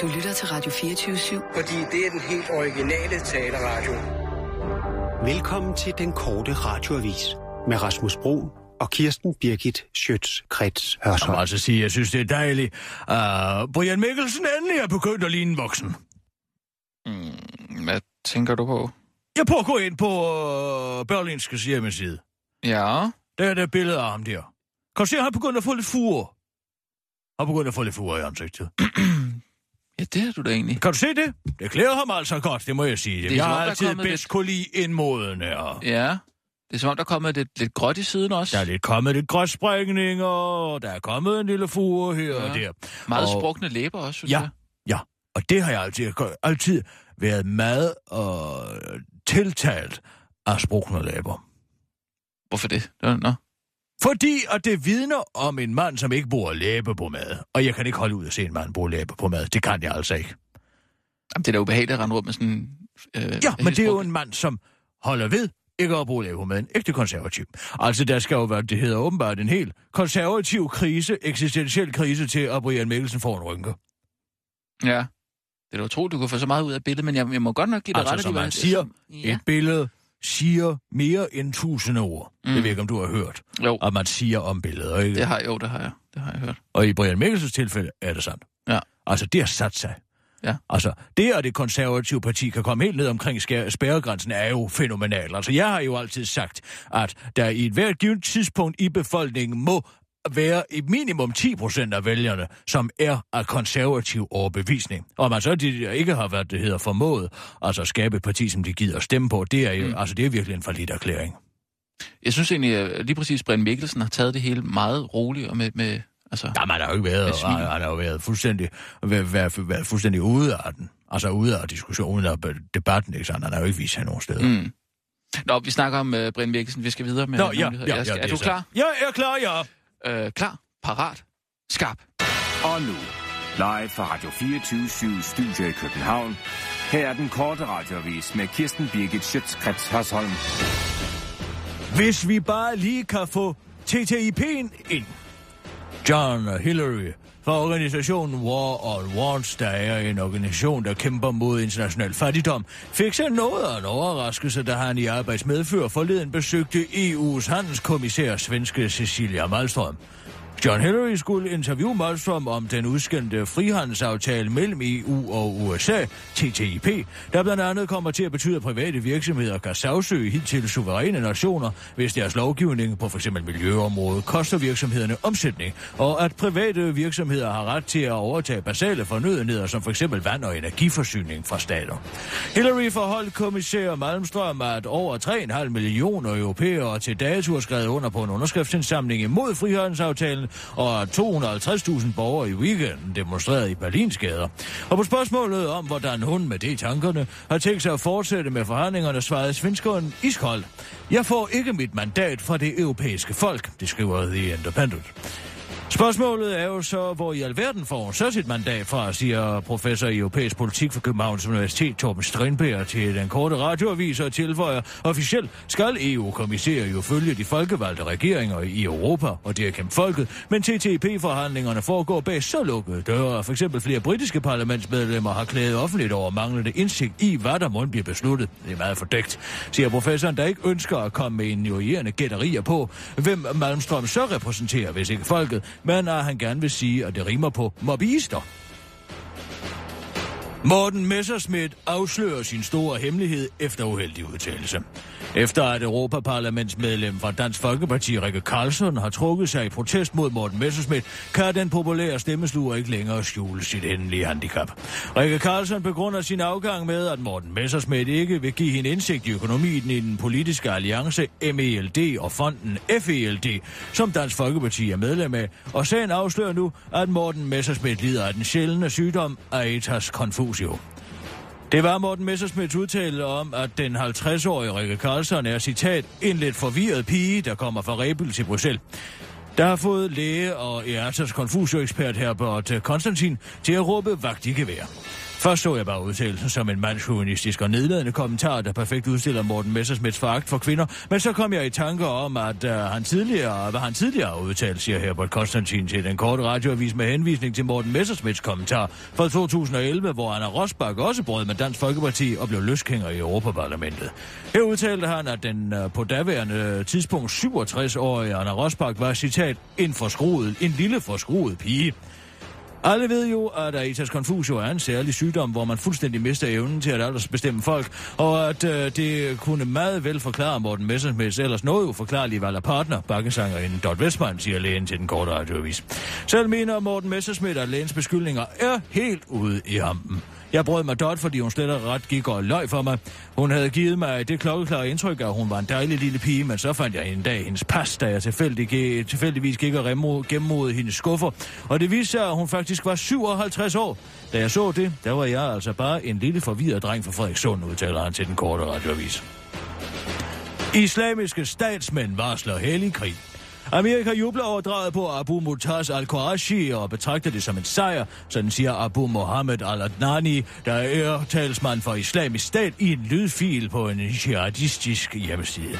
Du lytter til Radio 24-7. Fordi det er den helt originale taleradio. Velkommen til den korte radioavis med Rasmus Bro og Kirsten Birgit Schøtz-Krets Jeg må Hørsholm. altså sige, at jeg synes, det er dejligt. Uh, Brian Mikkelsen endelig er begyndt at ligne en voksen. Mm, hvad tænker du på? Jeg prøver at gå ind på uh, Berlinske hjemmeside. Ja, Der er der billede af ham der. Kan du se, at han er begyndt at få lidt fure? Han er begyndt at få lidt fure i ansigtet. ja det er du da egentlig. Kan du se det? Det klæder ham altså godt, det må jeg sige. er jeg har er altid bedst lidt- kunne lide indmodende, og Ja, det er som om, der er kommet lidt, lidt gråt i siden også. der er lidt kommet lidt gråtsprængninger, og der er kommet en lille fure her Ja. og der. Meget og, sprukne læber også, synes Ja, jeg. ja. Og det har jeg altid, altid været meget og tiltalt af sprukne læber. Hvorfor det? Nå. Fordi at det vidner om en mand, som ikke bruger læbe på mad. Og jeg kan ikke holde ud at se en mand bruge læbe på mad. Det kan jeg altså ikke. Jamen, det er da ubehageligt at rende rundt med sådan... Øh, Ja, men det er jo en mand, som holder ved ikke at bruge læbe på maden. Ægte konservativ. Altså, der skal jo være, det hedder åbenbart en helt konservativ krise, eksistentiel krise til, at Brian Mikkelsen får en rynke. Ja. Det er da utroligt, du kan få så meget ud af billedet, men jeg, jeg må godt nok give dig Altså, ret, at som man siger, Ja. Et billede siger mere end tusinde ord. Mm. Mm. Det ved jeg ikke, om du har hørt. Jo, Og man siger om billeder, ikke? det har, jo, det har jeg. Det har jeg hørt. Og i Brian Mikkelsens tilfælde er det sandt. Ja. Altså, det har sat sig. Ja. Altså, det at det konservative parti kan komme helt ned omkring spærregrænsen er jo fænomenalt. Altså, jeg har jo altid sagt, at der i et hvert givet tidspunkt i befolkningen må være i minimum 10 procent af vælgerne, som er af konservativ overbevisning. Og man så de ikke har været, det hedder, formået, altså at skabe et parti, som de gider stemme på, det er jo, mm. altså det er virkelig en forlidt erklæring. Jeg synes egentlig, at lige præcis Brian Mikkelsen har taget det hele meget roligt og med... med altså, Der man har jo ikke været, han, han har jo været fuldstændig, været, været, været fuldstændig ude af den. Altså ude af diskussionen og debatten, ikke sandt? Han har jo ikke vist sig nogen steder. mm. Nå, vi snakker om uh, Brian Mikkelsen. Vi skal videre med Nå, ja, ja, skal, ja, Er du klar? Ja, jeg er klar, ja. Øh, klar, parat, skarp. Og nu, live fra Radio 24 Studio i København. Her er den korte radiovis med Kirsten Birgit Schøtzgrads Hasholm. Hvis vi bare lige kan få TTIP'en ind. John og Hillary for organisationen War on Wants, der er en organisation, der kæmper mod international fattigdom, fik sig noget af en overraskelse, da han i arbejdsmedfører forleden besøgte EU's handelskommissær, svenske Cecilia Malmström. John Hillary skulle interviewe Malmstrøm om den udskændte frihandelsaftale mellem EU og USA, TTIP, der blandt andet kommer til at betyde, at private virksomheder kan sagsøge hidtil suveræne nationer, hvis deres lovgivning på f.eks. miljøområdet koster virksomhederne omsætning, og at private virksomheder har ret til at overtage basale fornødenheder, som f.eks. vand og energiforsyning fra stater. Hillary forholdt kommissær Malmstrøm, at over 3,5 millioner europæere til dato har skrevet under på en underskriftsindsamling imod frihandelsaftalen, og 250.000 borgere i weekenden demonstrerede i Berlins gader. Og på spørgsmålet om, hvordan hun med det tankerne har tænkt sig at fortsætte med forhandlingerne, svarede svenskeren iskold. Jeg får ikke mit mandat fra det europæiske folk, det skriver The Independent. Spørgsmålet er jo så, hvor i alverden får hun så sit mandat fra, siger professor i europæisk politik for Københavns Universitet Torben Strindberg til den korte radioavis og tilføjer, officielt skal EU-kommissærer jo følge de folkevalgte regeringer i Europa, og det er kæmpe folket, men TTIP-forhandlingerne foregår bag så lukkede døre, for eksempel flere britiske parlamentsmedlemmer har klaget offentligt over manglende indsigt i, hvad der må blive besluttet. Det er meget fordækt, siger professoren, der ikke ønsker at komme med en gætterier på, hvem Malmstrøm så repræsenterer, hvis ikke folket, men at han gerne vil sige, at det rimer på mobbyister. Morten Messerschmidt afslører sin store hemmelighed efter uheldig udtalelse. Efter at Europaparlamentsmedlem fra Dansk Folkeparti, Rikke Karlsson, har trukket sig i protest mod Morten Messerschmidt, kan den populære stemmesluger ikke længere skjule sit endelige handicap. Rikke Karlsson begrunder sin afgang med, at Morten Messerschmidt ikke vil give hende indsigt i økonomien i den politiske alliance MELD og fonden FELD, som Dansk Folkeparti er medlem af, og sagen afslører nu, at Morten Messerschmidt lider af den sjældne sygdom Aetas confusio. Det var Morten Messersmiths udtale om, at den 50-årige Rikke Karlsson er, citat, en lidt forvirret pige, der kommer fra Rebel til Bruxelles. der har fået læge og Eatas konfusioekspert Herbert Konstantin til at råbe vagt i gevær. Først så jeg bare udtalelsen som en mandsjuvenistisk og nedladende kommentar, der perfekt udstiller Morten Messersmiths foragt for kvinder, men så kom jeg i tanker om, at uh, han tidligere, hvad han tidligere har udtalt, siger Herbert Konstantin til den korte radioavis med henvisning til Morten Messersmiths kommentar fra 2011, hvor Anna Rosbach også brød med Dansk Folkeparti og blev løskænger i Europaparlamentet. Her udtalte han, at den uh, på daværende tidspunkt 67-årige Anna Rosbach var, citat, en forskruet, en lille forskruet pige. Alle ved jo, at Aetas Confusio er en særlig sygdom, hvor man fuldstændig mister evnen til at aldersbestemme folk, og at øh, det kunne meget vel forklare Morten Messersmiths ellers noget uforklarlige valg af partner, bakkesangerinden Dot Westman, siger lægen til den korte radioavis. Selv mener Morten Messersmith, at lægens beskyldninger er helt ude i hampen. Jeg brød mig dot, fordi hun slet og ret gik og løg for mig. Hun havde givet mig det klokkeklare indtryk, at hun var en dejlig lille pige, men så fandt jeg en dag hendes pas, da jeg tilfældig, tilfældigvis gik og gennemmodede hendes skuffer. Og det viste sig, at hun faktisk var 57 år. Da jeg så det, der var jeg altså bare en lille forvirret dreng fra Frederikssund, udtaler han til den korte radioavis. Islamiske statsmænd varsler hellig krig. Amerika jubler over draget på Abu Mutaz al-Qurashi og betragter det som en sejr, sådan siger Abu Mohammed al-Adnani, der er talsmand for islamisk stat i en lydfil på en jihadistisk hjemmeside.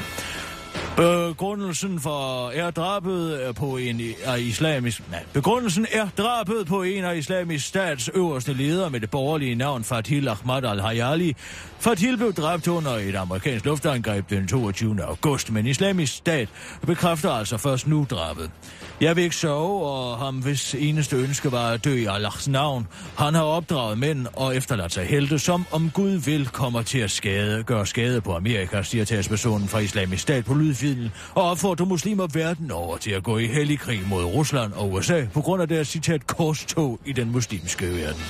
Øh, begrundelsen for er drabet øh, på en af islamisk... Nej, begrundelsen er drabet på en af islamisk stats øverste ledere med det borgerlige navn Fatil Ahmad al-Hayali. Fatil blev dræbt under et amerikansk luftangreb den 22. august, men islamisk stat bekræfter altså først nu drabet. Jeg vil ikke sove, og ham hvis eneste ønske var at dø i Allahs navn. Han har opdraget mænd og efterladt sig helte, som om Gud vil kommer til at skade, gøre skade på Amerika, siger talspersonen fra islamisk stat på lydfilen, og opfordrer muslimer verden over til at gå i hellig krig mod Rusland og USA på grund af deres citat korstog i den muslimske verden.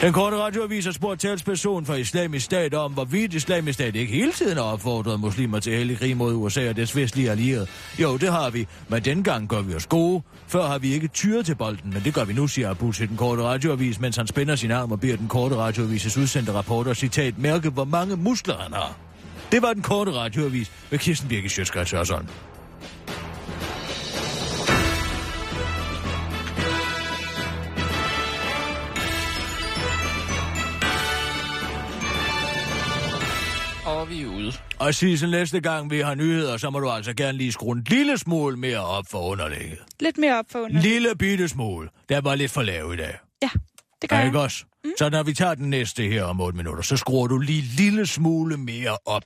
Den korte radioavis har spurgt talsperson for islamisk stat om, hvorvidt islamisk stat ikke hele tiden har opfordret muslimer til hellig krig mod USA og dets vestlige allierede. Jo, det har vi, men dengang gør vi os gode. Før har vi ikke tyret til bolden, men det gør vi nu, siger Abu til den korte radioavis, mens han spænder sin arm og beder den korte radioavises udsendte rapporter citat mærke, hvor mange muskler han har. Det var den korte radioavis med Kirsten Birke Sjøtskrets Hørsson. Og vi er ude. Og Sissel, næste gang vi har nyheder, så må du altså gerne lige skrue en lille smule mere op for underlægget. Lidt mere op for under. Lille bitte smule. Der var lidt for lav i dag. Ja, det gør jeg. ikke også? Mm. Så når vi tager den næste her om 8 minutter, så skruer du lige lille smule mere op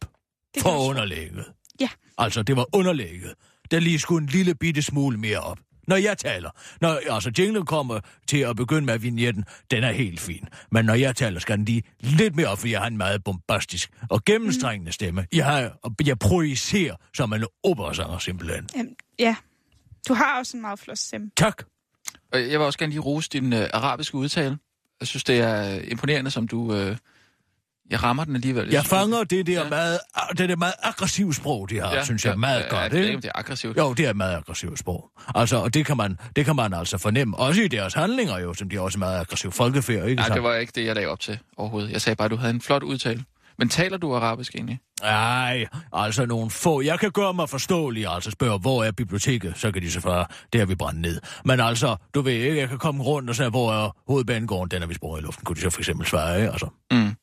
Det for underlægget. Ja. Altså, det var underlægget, der lige skulle en lille bitte smule mere op. Når jeg taler, når altså jinglen kommer til at begynde med vignetten, den er helt fin. Men når jeg taler, skal den lige lidt mere op, for jeg har en meget bombastisk og gennemstrængende stemme. Jeg, har, og jeg projicerer som en operasanger simpelthen. Jamen, ja. Du har også en meget flot stemme. Tak. Og jeg vil også gerne lige rose din øh, arabiske udtale. Jeg synes, det er øh, imponerende, som du... Øh, jeg rammer den alligevel. Jeg fanger det der Ja. meget, det der meget aggressive sprog, de har, ja, synes jeg, meget ja, godt. Ja, det, er, ikke? det er aggressivt. Jo, det er et meget aggressivt sprog. Altså, og det kan, man, det kan man altså fornemme. Også i deres handlinger jo, som de er også meget aggressive folkefærd, ikke Nej, det var ikke det, jeg lagde op til overhovedet. Jeg sagde bare, at du havde en flot udtale. Men taler du arabisk egentlig? Ej, altså nogle få. Jeg kan gøre mig forståelig, altså spørge, hvor er biblioteket? Så kan de selvfølgelig, det har vi brændt ned. Men altså, du ved ikke, jeg kan komme rundt og sige, hvor er hovedbanegården? Den er vi sprunget i luften. Kunne de så for eksempel svare, ikke? Altså, Mm.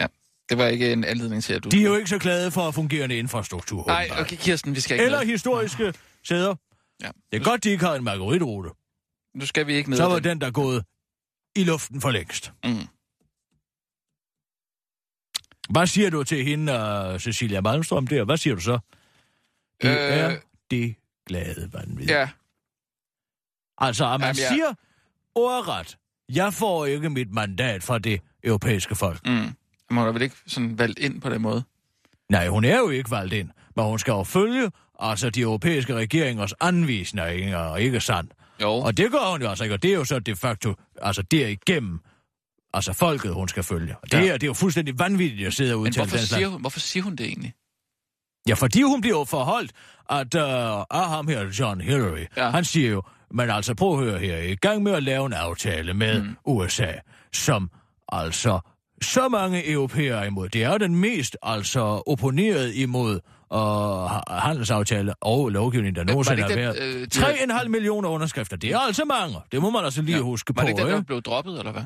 Ja, det var ikke en anledning til, at du... de er jo ikke så glade for fungerende infrastruktur. Nej, okay, Kirsten, vi skal ikke Eller ned. historiske sæder. Ja. Det er godt, de ikke har en marguerite-rute. Nu skal vi ikke ned. Så var den der gået i luften for længst. Mm. Hvad siger du til hende, uh, Cecilia Malmstrøm der? Hvad siger du så? Det Øh, er det glade vanvid. Ja, Altså, at man Jamen, jeg- siger ordret, jeg får ikke mit mandat fra det europæiske folk. mm. Man har vel ikke sådan valgt ind på den måde? Nej, hun er jo ikke valgt ind, men hun skal jo følge altså de europæiske regeringers anvisninger, og ikke sandt. Jo. Og det gør hun jo altså ikke, og det er jo så de facto, altså derigennem, altså folket, hun skal følge. Og det, Ja. er, det er jo fuldstændig vanvittigt at sidde og Men udtale hvorfor den siger, hun, hvorfor siger hun det egentlig? Ja, fordi hun bliver jo forholdt, at uh, af ham her, John Hillary, Ja. han siger jo, men altså prøv at høre her, I gang med at lave en aftale med mm. USA, som altså så mange europæere er imod. Det er jo den mest altså opponeret imod og ha- handelsaftale og lovgivning, der nogensinde var har været. øh, de 3,5 millioner underskrifter, det er altså mange. Det må man altså lige Ja. huske Var på. det ikke den, der blev droppet, eller hvad?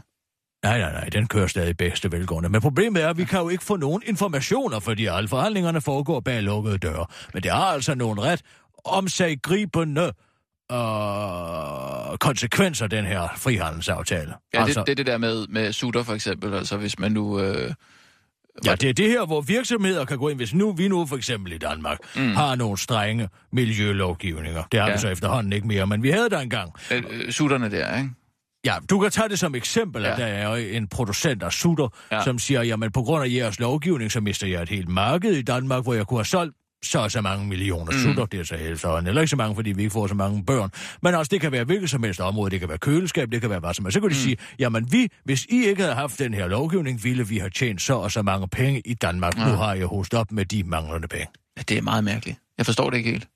Nej, nej, nej, den kører stadig bedste velgående. Men problemet er, at vi kan jo ikke få nogen informationer, fordi alle forhandlingerne foregår bag lukkede døre. Men det har altså nogle ret omsaggribende øh, konsekvenser, den her frihandelsaftale. Ja, altså, det, det er det der med, med sutter for eksempel. Altså hvis man nu... Øh, Ja, det er det her, hvor virksomheder kan gå ind, hvis nu vi nu for eksempel i Danmark mm. har nogle strenge miljølovgivninger. Det har. Ja. vi så efterhånden ikke mere, men vi havde der engang. øh, øh, sutterne der, ikke? Ja, du kan tage det som eksempel, at Ja. der er en producent af sutter, ja. Som siger, jamen på grund af jeres lovgivning, så mister jeg et helt marked i Danmark, hvor jeg kunne have solgt så så mange millioner mm. sutter. Det er så helt sådan. Eller ikke så mange, fordi vi ikke får så mange børn. Men også, det kan være hvilket som helst område. Det kan være køleskab, det kan være hvad som helst. Så kan de Mm. sige, jamen vi, hvis I ikke havde haft den her lovgivning, ville vi have tjent så og så mange penge i Danmark. Ja. Nu har jeg hostet op med de manglende penge. Ja, det er meget mærkeligt. Jeg forstår det ikke helt.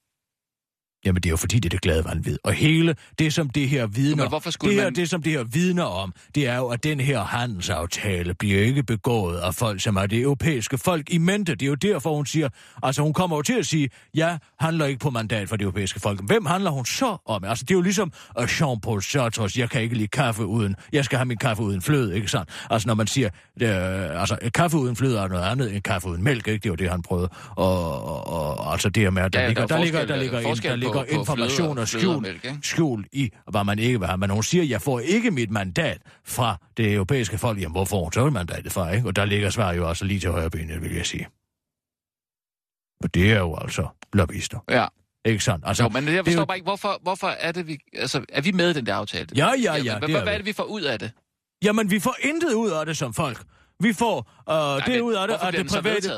Jamen, det er jo fordi, det er det glade vanvid. Og hele det, som det her vidner... Men hvorfor skulle det, her, man- det, som det her vidner om, det er jo, at den her handelsaftale bliver ikke begået af folk, som er det europæiske folk i mente. Det er jo derfor, hun siger... Altså, hun kommer jo til at sige, jeg handler ikke på mandat for det europæiske folk. Hvem handler hun så om? Altså, det er jo ligesom uh, Jean-Paul Sartres, jeg kan ikke lide kaffe uden... Jeg skal have min kaffe uden fløde, ikke sandt? Altså, når man siger... Øh, altså, kaffe uden fløde er noget andet end kaffe uden mælk, ikke? Det var det, han prøvede. Og, og, og altså, det her med, at der, Ja, ligger, der er der, ligger, der ligger, en, forskel der på- ligger på fløde information og- og fløde og skjul, mælk, ikke? skjul i, hvad man ikke vil have. Men hun siger, jeg får ikke mit mandat fra det europæiske folk. Jamen, hvor får hun så mandatet fra, ikke? Og der ligger svaret jo også lige til højre benet, vil jeg sige. Og det er jo altså lobbyister. Ja. Ikke sandt? Altså, Jo, men jeg det forstår jo- bare ikke, hvorfor, hvorfor er det, vi... Altså, er vi med i den der aftale? Ja, ja, ja, Jamen, det hvad, er hvad er det, vi får ud af det? Jamen, vi får intet ud af det som folk. Vi får øh, det men ud af det, at det private...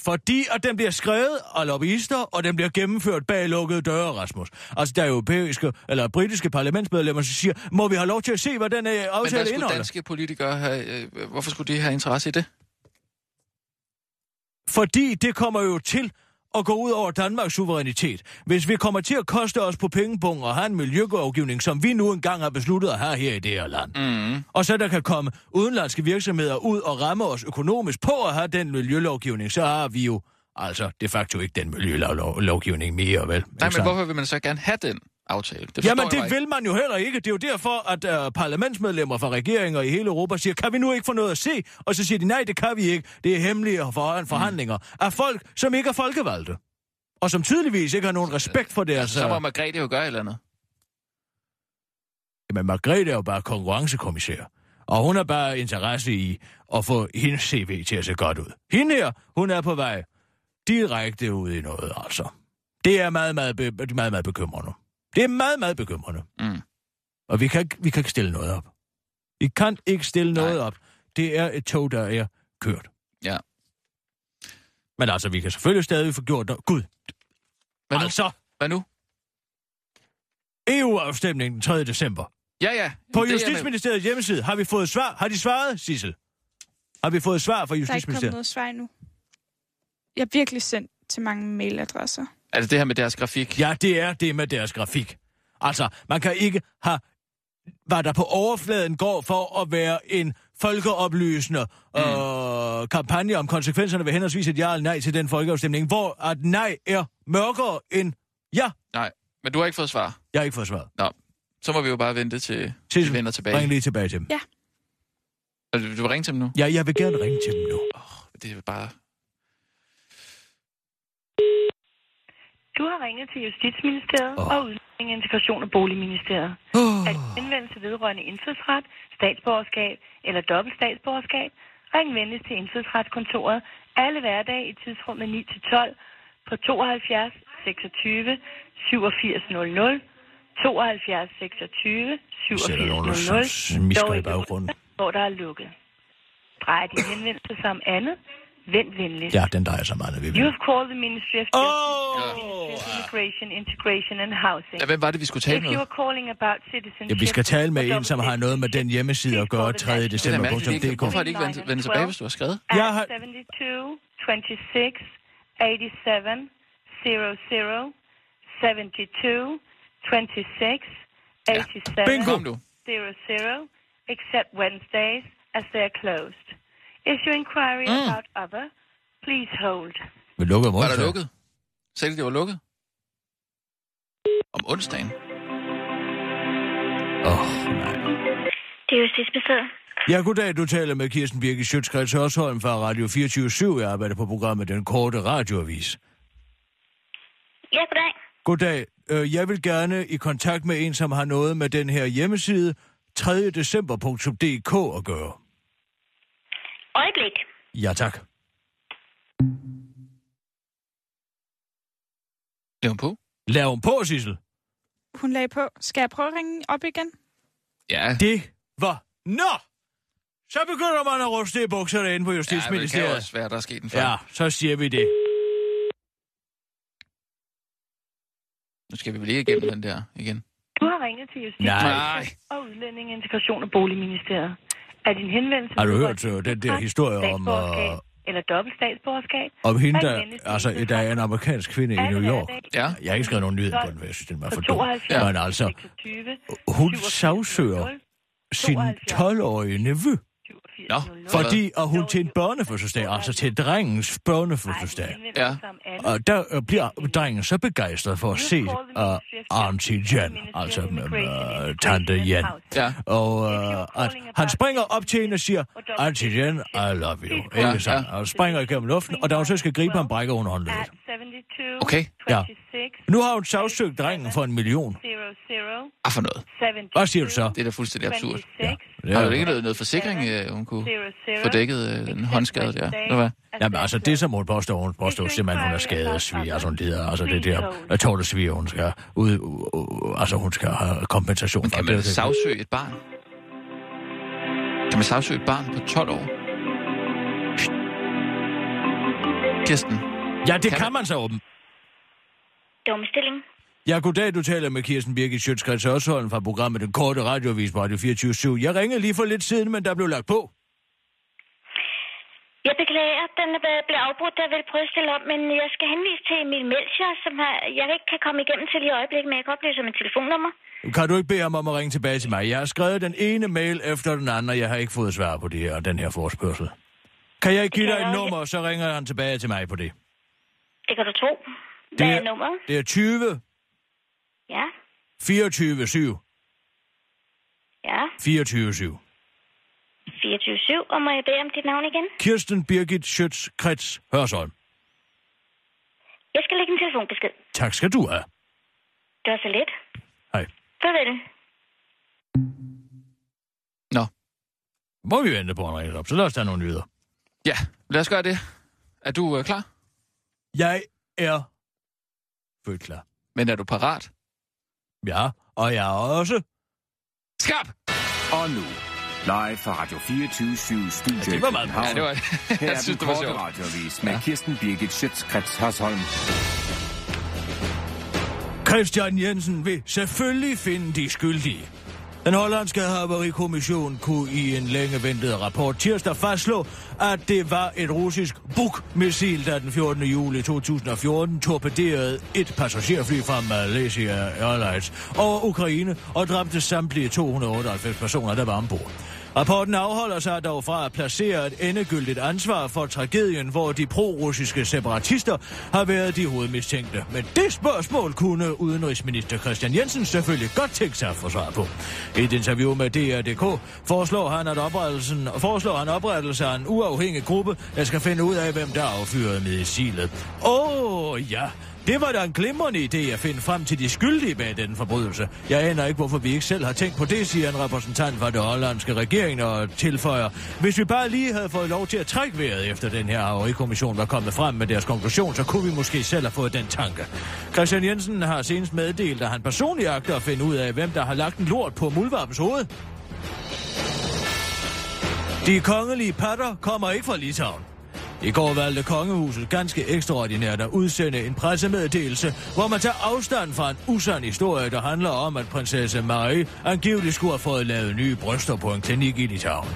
Fordi at den bliver skrevet af lobbyister, og den bliver gennemført bag lukkede døre, Rasmus. Altså, der er europæiske eller britiske parlamentsmedlemmer, som siger, må vi have lov til at se, hvad den øh, Men hvad aftale skulle indeholder? danske politikere have... Øh, hvorfor skulle de have interesse i det? Fordi det kommer jo til at gå ud over Danmarks suverænitet. Hvis vi kommer til at koste os på pengepunkter og have en miljølovgivning, som vi nu engang har besluttet at have her i det her land, Mm. og så der kan komme udenlandske virksomheder ud og ramme os økonomisk på at have den miljølovgivning, så har vi jo altså de facto ikke den miljølovgivning mere, vel? Nej, men hvorfor vil man så gerne have den aftale? Det Jamen, det vil man jo heller ikke. Det er jo derfor, at uh, parlamentsmedlemmer fra regeringer i hele Europa siger, kan vi nu ikke få noget at se? Og så siger de, nej, det kan vi ikke. Det er hemmelige for- forhandlinger af folk, som ikke er folkevalgte. Og som tydeligvis ikke har nogen respekt for deres... Så må øh, Margrethe jo gøre et eller andet. Jamen, Margrethe er jo bare konkurrencekommissær. Og hun har bare interesse i at få hendes CV til at se godt ud. Hende her, hun er på vej direkte ud i noget, altså. Det er meget, meget, be- meget, meget bekymrende. Det er meget, meget bekymrende. Mm. Og vi kan, ikke- vi kan ikke stille noget op. Vi kan ikke stille Nej. noget op. Det er et tog, der er kørt. Ja. Men altså, vi kan selvfølgelig stadig få gjort noget. Gud, Hvad nu? altså, Hvad nu? EU-afstemningen den 3. december. Ja, ja. På Det er jeg med- Justitsministeriets hjemmeside har vi fået svar. Har de svaret, Sissel? Har vi fået svar fra Der er ikke kommet Justitsministeriet? noget svar endnu. Jeg har virkelig sendt til mange mailadresser. Er det det her med deres grafik? Ja, det er det med deres grafik. Altså, man kan ikke have hvad der på overfladen går for at være en folkeoplysende mm. øh, kampagne om konsekvenserne ved henholdsvis et ja eller nej til den folkeafstemning, hvor at nej er mørkere end ja. Nej, men du har ikke fået svar. Jeg har ikke fået svaret. Nå, så må vi jo bare vente til de Sissel, vender tilbage. Ring lige tilbage til dem. Ja. Du, du vil ringe til dem nu? Ja, jeg vil gerne ringe til dem nu. Det er bare... Du har ringet til Justitsministeriet oh. og Udlænding, Integration og Boligministeriet. Oh. Er det henvendelse vedrørende indfødsret, statsborgerskab eller dobbelt statsborgerskab? Ring venligst til indfødsretskontoret alle hverdage i tidsrummet 9-12 på 72 26 87 00, 72 26 Vi sætter nogen, 87 der 00, smisker dog i baggrunden. hvor der er lukket. Drejer din henvendelse sig om andet? Vent venligst. Ja, den drejer sig meget, vi You vil. have called the Ministry of Justice. Ministry of Immigration, Integration and Housing. Ja, hvem var det, vi skulle tale If med? you are calling about citizenship... Ja, vi skal tale med en, som har noget med den hjemmeside at gøre 3. Det er da december. hvorfor har de ikke vendt, tilbage, hvis du har skrevet? Jeg har- 72, 26, 87, 00, 72, 26, 87, Bingo. Kom du. 00, except Wednesdays as they are closed. Is your inquiry Mm. about other? Please hold. Vi lukker Var der lukket? Sagde de, det var lukket? Om onsdagen? Åh, oh, nej. Det er Justitsministeriet. Ja, goddag. Du taler med Kirsten Birke Sjøtskreds Hørsholm fra Radio 24 Jeg arbejder på programmet Den Korte Radioavis. Ja, goddag. Goddag. Øh, Jeg vil gerne i kontakt med en, som har noget med den her hjemmeside 3december.dk at gøre. Øjeblik. Ja, tak. Lav hun på? Lav hun på, Sissel. Hun lagde på. Skal jeg prøve at ringe op igen? Ja. Det var... Nå! Så begynder man at ruste i bukserne inde på Ja, men det kan Justitsministeriet. også være, der er sket en fejl. Ja, så siger vi det. Nu skal vi vel ikke igennem den der igen. Du har ringet til Justits- Nej. og Udlændinge, Integration og Boligministeriet. Er din henvendelse... Har du hørt, øh, den der historie om, øh, Eller dobbelt statsborgerskab? Om hende, der, altså, der er en amerikansk kvinde i New York. Ja. Jeg har ikke skrevet nogen nyhed på den, jeg synes, den var for dum. 72, Men altså, 26, hun 87, sagsøger 00, sin 12-årige nevø, 87, Nå, 00. fordi at hun til en børnefødselsdag, altså til drengens børnefødselsdag, Ja. og der øh, bliver drengen så begejstret for at se uh, Auntie Jan, altså uh, tante Jan. Ja. Og uh, at han springer op til hende og siger, Auntie Jan, I love you. Ja, Ikke sandt? Og springer igennem luften, og da hun så skal gribe ham, brækker hun håndledet. Okay. Ja. Nu har hun sagsøgt drengen for en million. Ah, for noget. Hvad siger du så? Det er da fuldstændig absurd. Ja. Har du ikke lavet noget forsikring, øh, hun kunne få dækket øh, den håndskade der? Eller hvad? Jamen altså, det som hun påstår, hun påstår simpelthen, hun er skadesvig. Altså hun lider, altså det der tålesvig, hun skal ud, uh, altså hun skal have kompensation for. Kan Det er man sagsøge et barn? Kan man sagsøge et barn på 12 år? Kirsten, Ja, det Kan kan man så åben. Domstilling. Ja, goddag, du taler med Kirsten Birgit Sjøtskreds Hørsholm fra programmet Den Korte Radioavis på Radio 24 Jeg ringede lige for lidt siden, men der blev lagt på. Jeg beklager, at den er blevet- blev afbrudt, der vil prøve at stille op, men jeg skal henvise til Emil Melcher, som har, jeg ikke kan komme igennem til i øjeblikket, men jeg kan oplyse om et telefonnummer. Kan du ikke bede ham om at ringe tilbage til mig? Jeg har skrevet den ene mail efter den anden, og jeg har ikke fået svar på det her, den her forspørgsel. Kan jeg ikke give dig et jeg nummer, så ringer han tilbage til mig på det. Det kan du tro. Hvad Det er er- nummeret? Det er 20 Ja, 24 7 ja. 24 7. 24-7, og må jeg bede om dit navn igen? Kirsten Birgit Schøtz Krets Hørsholm. Jeg skal lægge en telefonbesked. Tak skal du have. Det var så let. Hej. Farvel. Nå. Må vi vente på en op, så lad os tage nogle nyheder. Ja, lad os gøre det. Er du øh, klar? Jeg er født klar. Men er du parat? Ja, og jeg er også... Skarp! Og nu, live fra Radio 24 Studio Ja, det var meget. Ja, det var... Her er synes, den det var korte sjovt. radioavis med Ja. Kirsten Birgit Schøtzgrads Hasholm. Christian Jensen vil selvfølgelig finde de skyldige. Den hollandske havarikommission kunne i en længe ventet rapport tirsdag fastslå, at det var et russisk Buk-missil, der den 14. juli 2014 torpederede et passagerfly fra Malaysia Airlines over Ukraine og dræbte samtlige 298 personer, der var ombord. Rapporten afholder sig dog fra at placere et endegyldigt ansvar for tragedien, hvor de pro-russiske separatister har været de hovedmistænkte. Men det spørgsmål kunne udenrigsminister Christian Jensen selvfølgelig godt tænke sig at få svar på. I et interview med DR.dk foreslår han, at oprettelsen, foreslår han oprettelse af en uafhængig gruppe, der skal finde ud af, hvem der affyrede missilet. Åh, oh, ja. Det var da en glimrende idé at finde frem til de skyldige bag den forbrydelse. Jeg aner ikke, hvorfor vi ikke selv har tænkt på det, siger en repræsentant for det hollandske regering og tilføjer. Hvis vi bare lige havde fået lov til at trække vejret efter den her havarikommission var kommet frem med deres konklusion, så kunne vi måske selv have fået den tanke. Christian Jensen har senest meddelt, at han personligt agter at finde ud af, hvem der har lagt en lort på muldvarpens hoved. De kongelige patter kommer ikke fra Litauen. I går valgte kongehuset ganske ekstraordinært at udsende en pressemeddelelse, hvor man tager afstand fra en usand historie, der handler om, at prinsesse Marie angiveligt skulle have fået lavet nye bryster på en klinik i Litauen.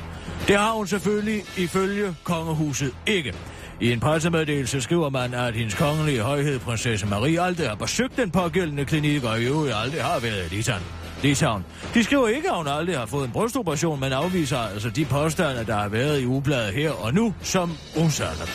Det har hun selvfølgelig ifølge kongehuset ikke. I en pressemeddelelse skriver man, at hendes kongelige højhed, prinsesse Marie, aldrig har besøgt den pågældende klinik, og i øvrigt aldrig har været i Litauen. Litauen. De skriver ikke, at hun aldrig har fået en brystoperation, men afviser altså de påstande, der har været i ubladet her og nu, som usande.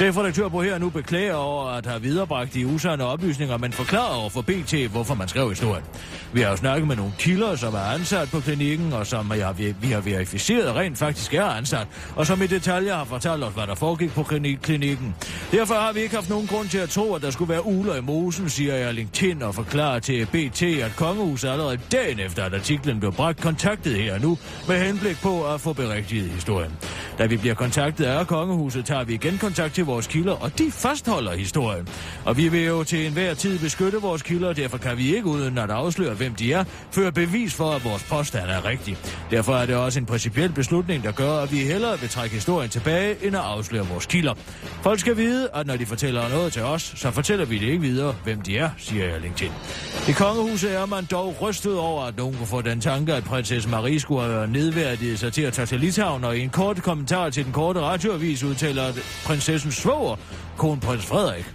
Chefredaktør på her nu beklager over at have viderebragt de usande oplysninger, men forklarer over for BT, hvorfor man skrev historien. Vi har jo snakket med nogle kilder, som er ansat på klinikken, og som jeg, vi, har verificeret rent faktisk er ansat, og som i detaljer har fortalt os, hvad der foregik på klinikken. Derfor har vi ikke haft nogen grund til at tro, at der skulle være uler i mosen, siger jeg LinkedIn og forklarer til BT, at kongehuset allerede dagen efter, at artiklen blev bragt, kontaktet her nu med henblik på at få berigtiget historien. Da vi bliver kontaktet af kongehuset, tager vi igen kontakt til vores kilder, og de fastholder historien. Og vi vil jo til enhver tid beskytte vores kilder, og derfor kan vi ikke uden at afsløre, hvem de er, føre bevis for, at vores påstand er rigtig. Derfor er det også en principiel beslutning, der gør, at vi hellere vil trække historien tilbage, end at afsløre vores kilder. Folk skal vide, at når de fortæller noget til os, så fortæller vi det ikke videre, hvem de er, siger jeg LinkedIn. I kongehuset er man dog rystet over, at nogen kunne få den tanke, at prinsesse Marie skulle have nedværdiget sig til at tage til Litauen, og i en kort kommentar til den korte radioavis udtaler at prinsessens svoger, kronprins Frederik.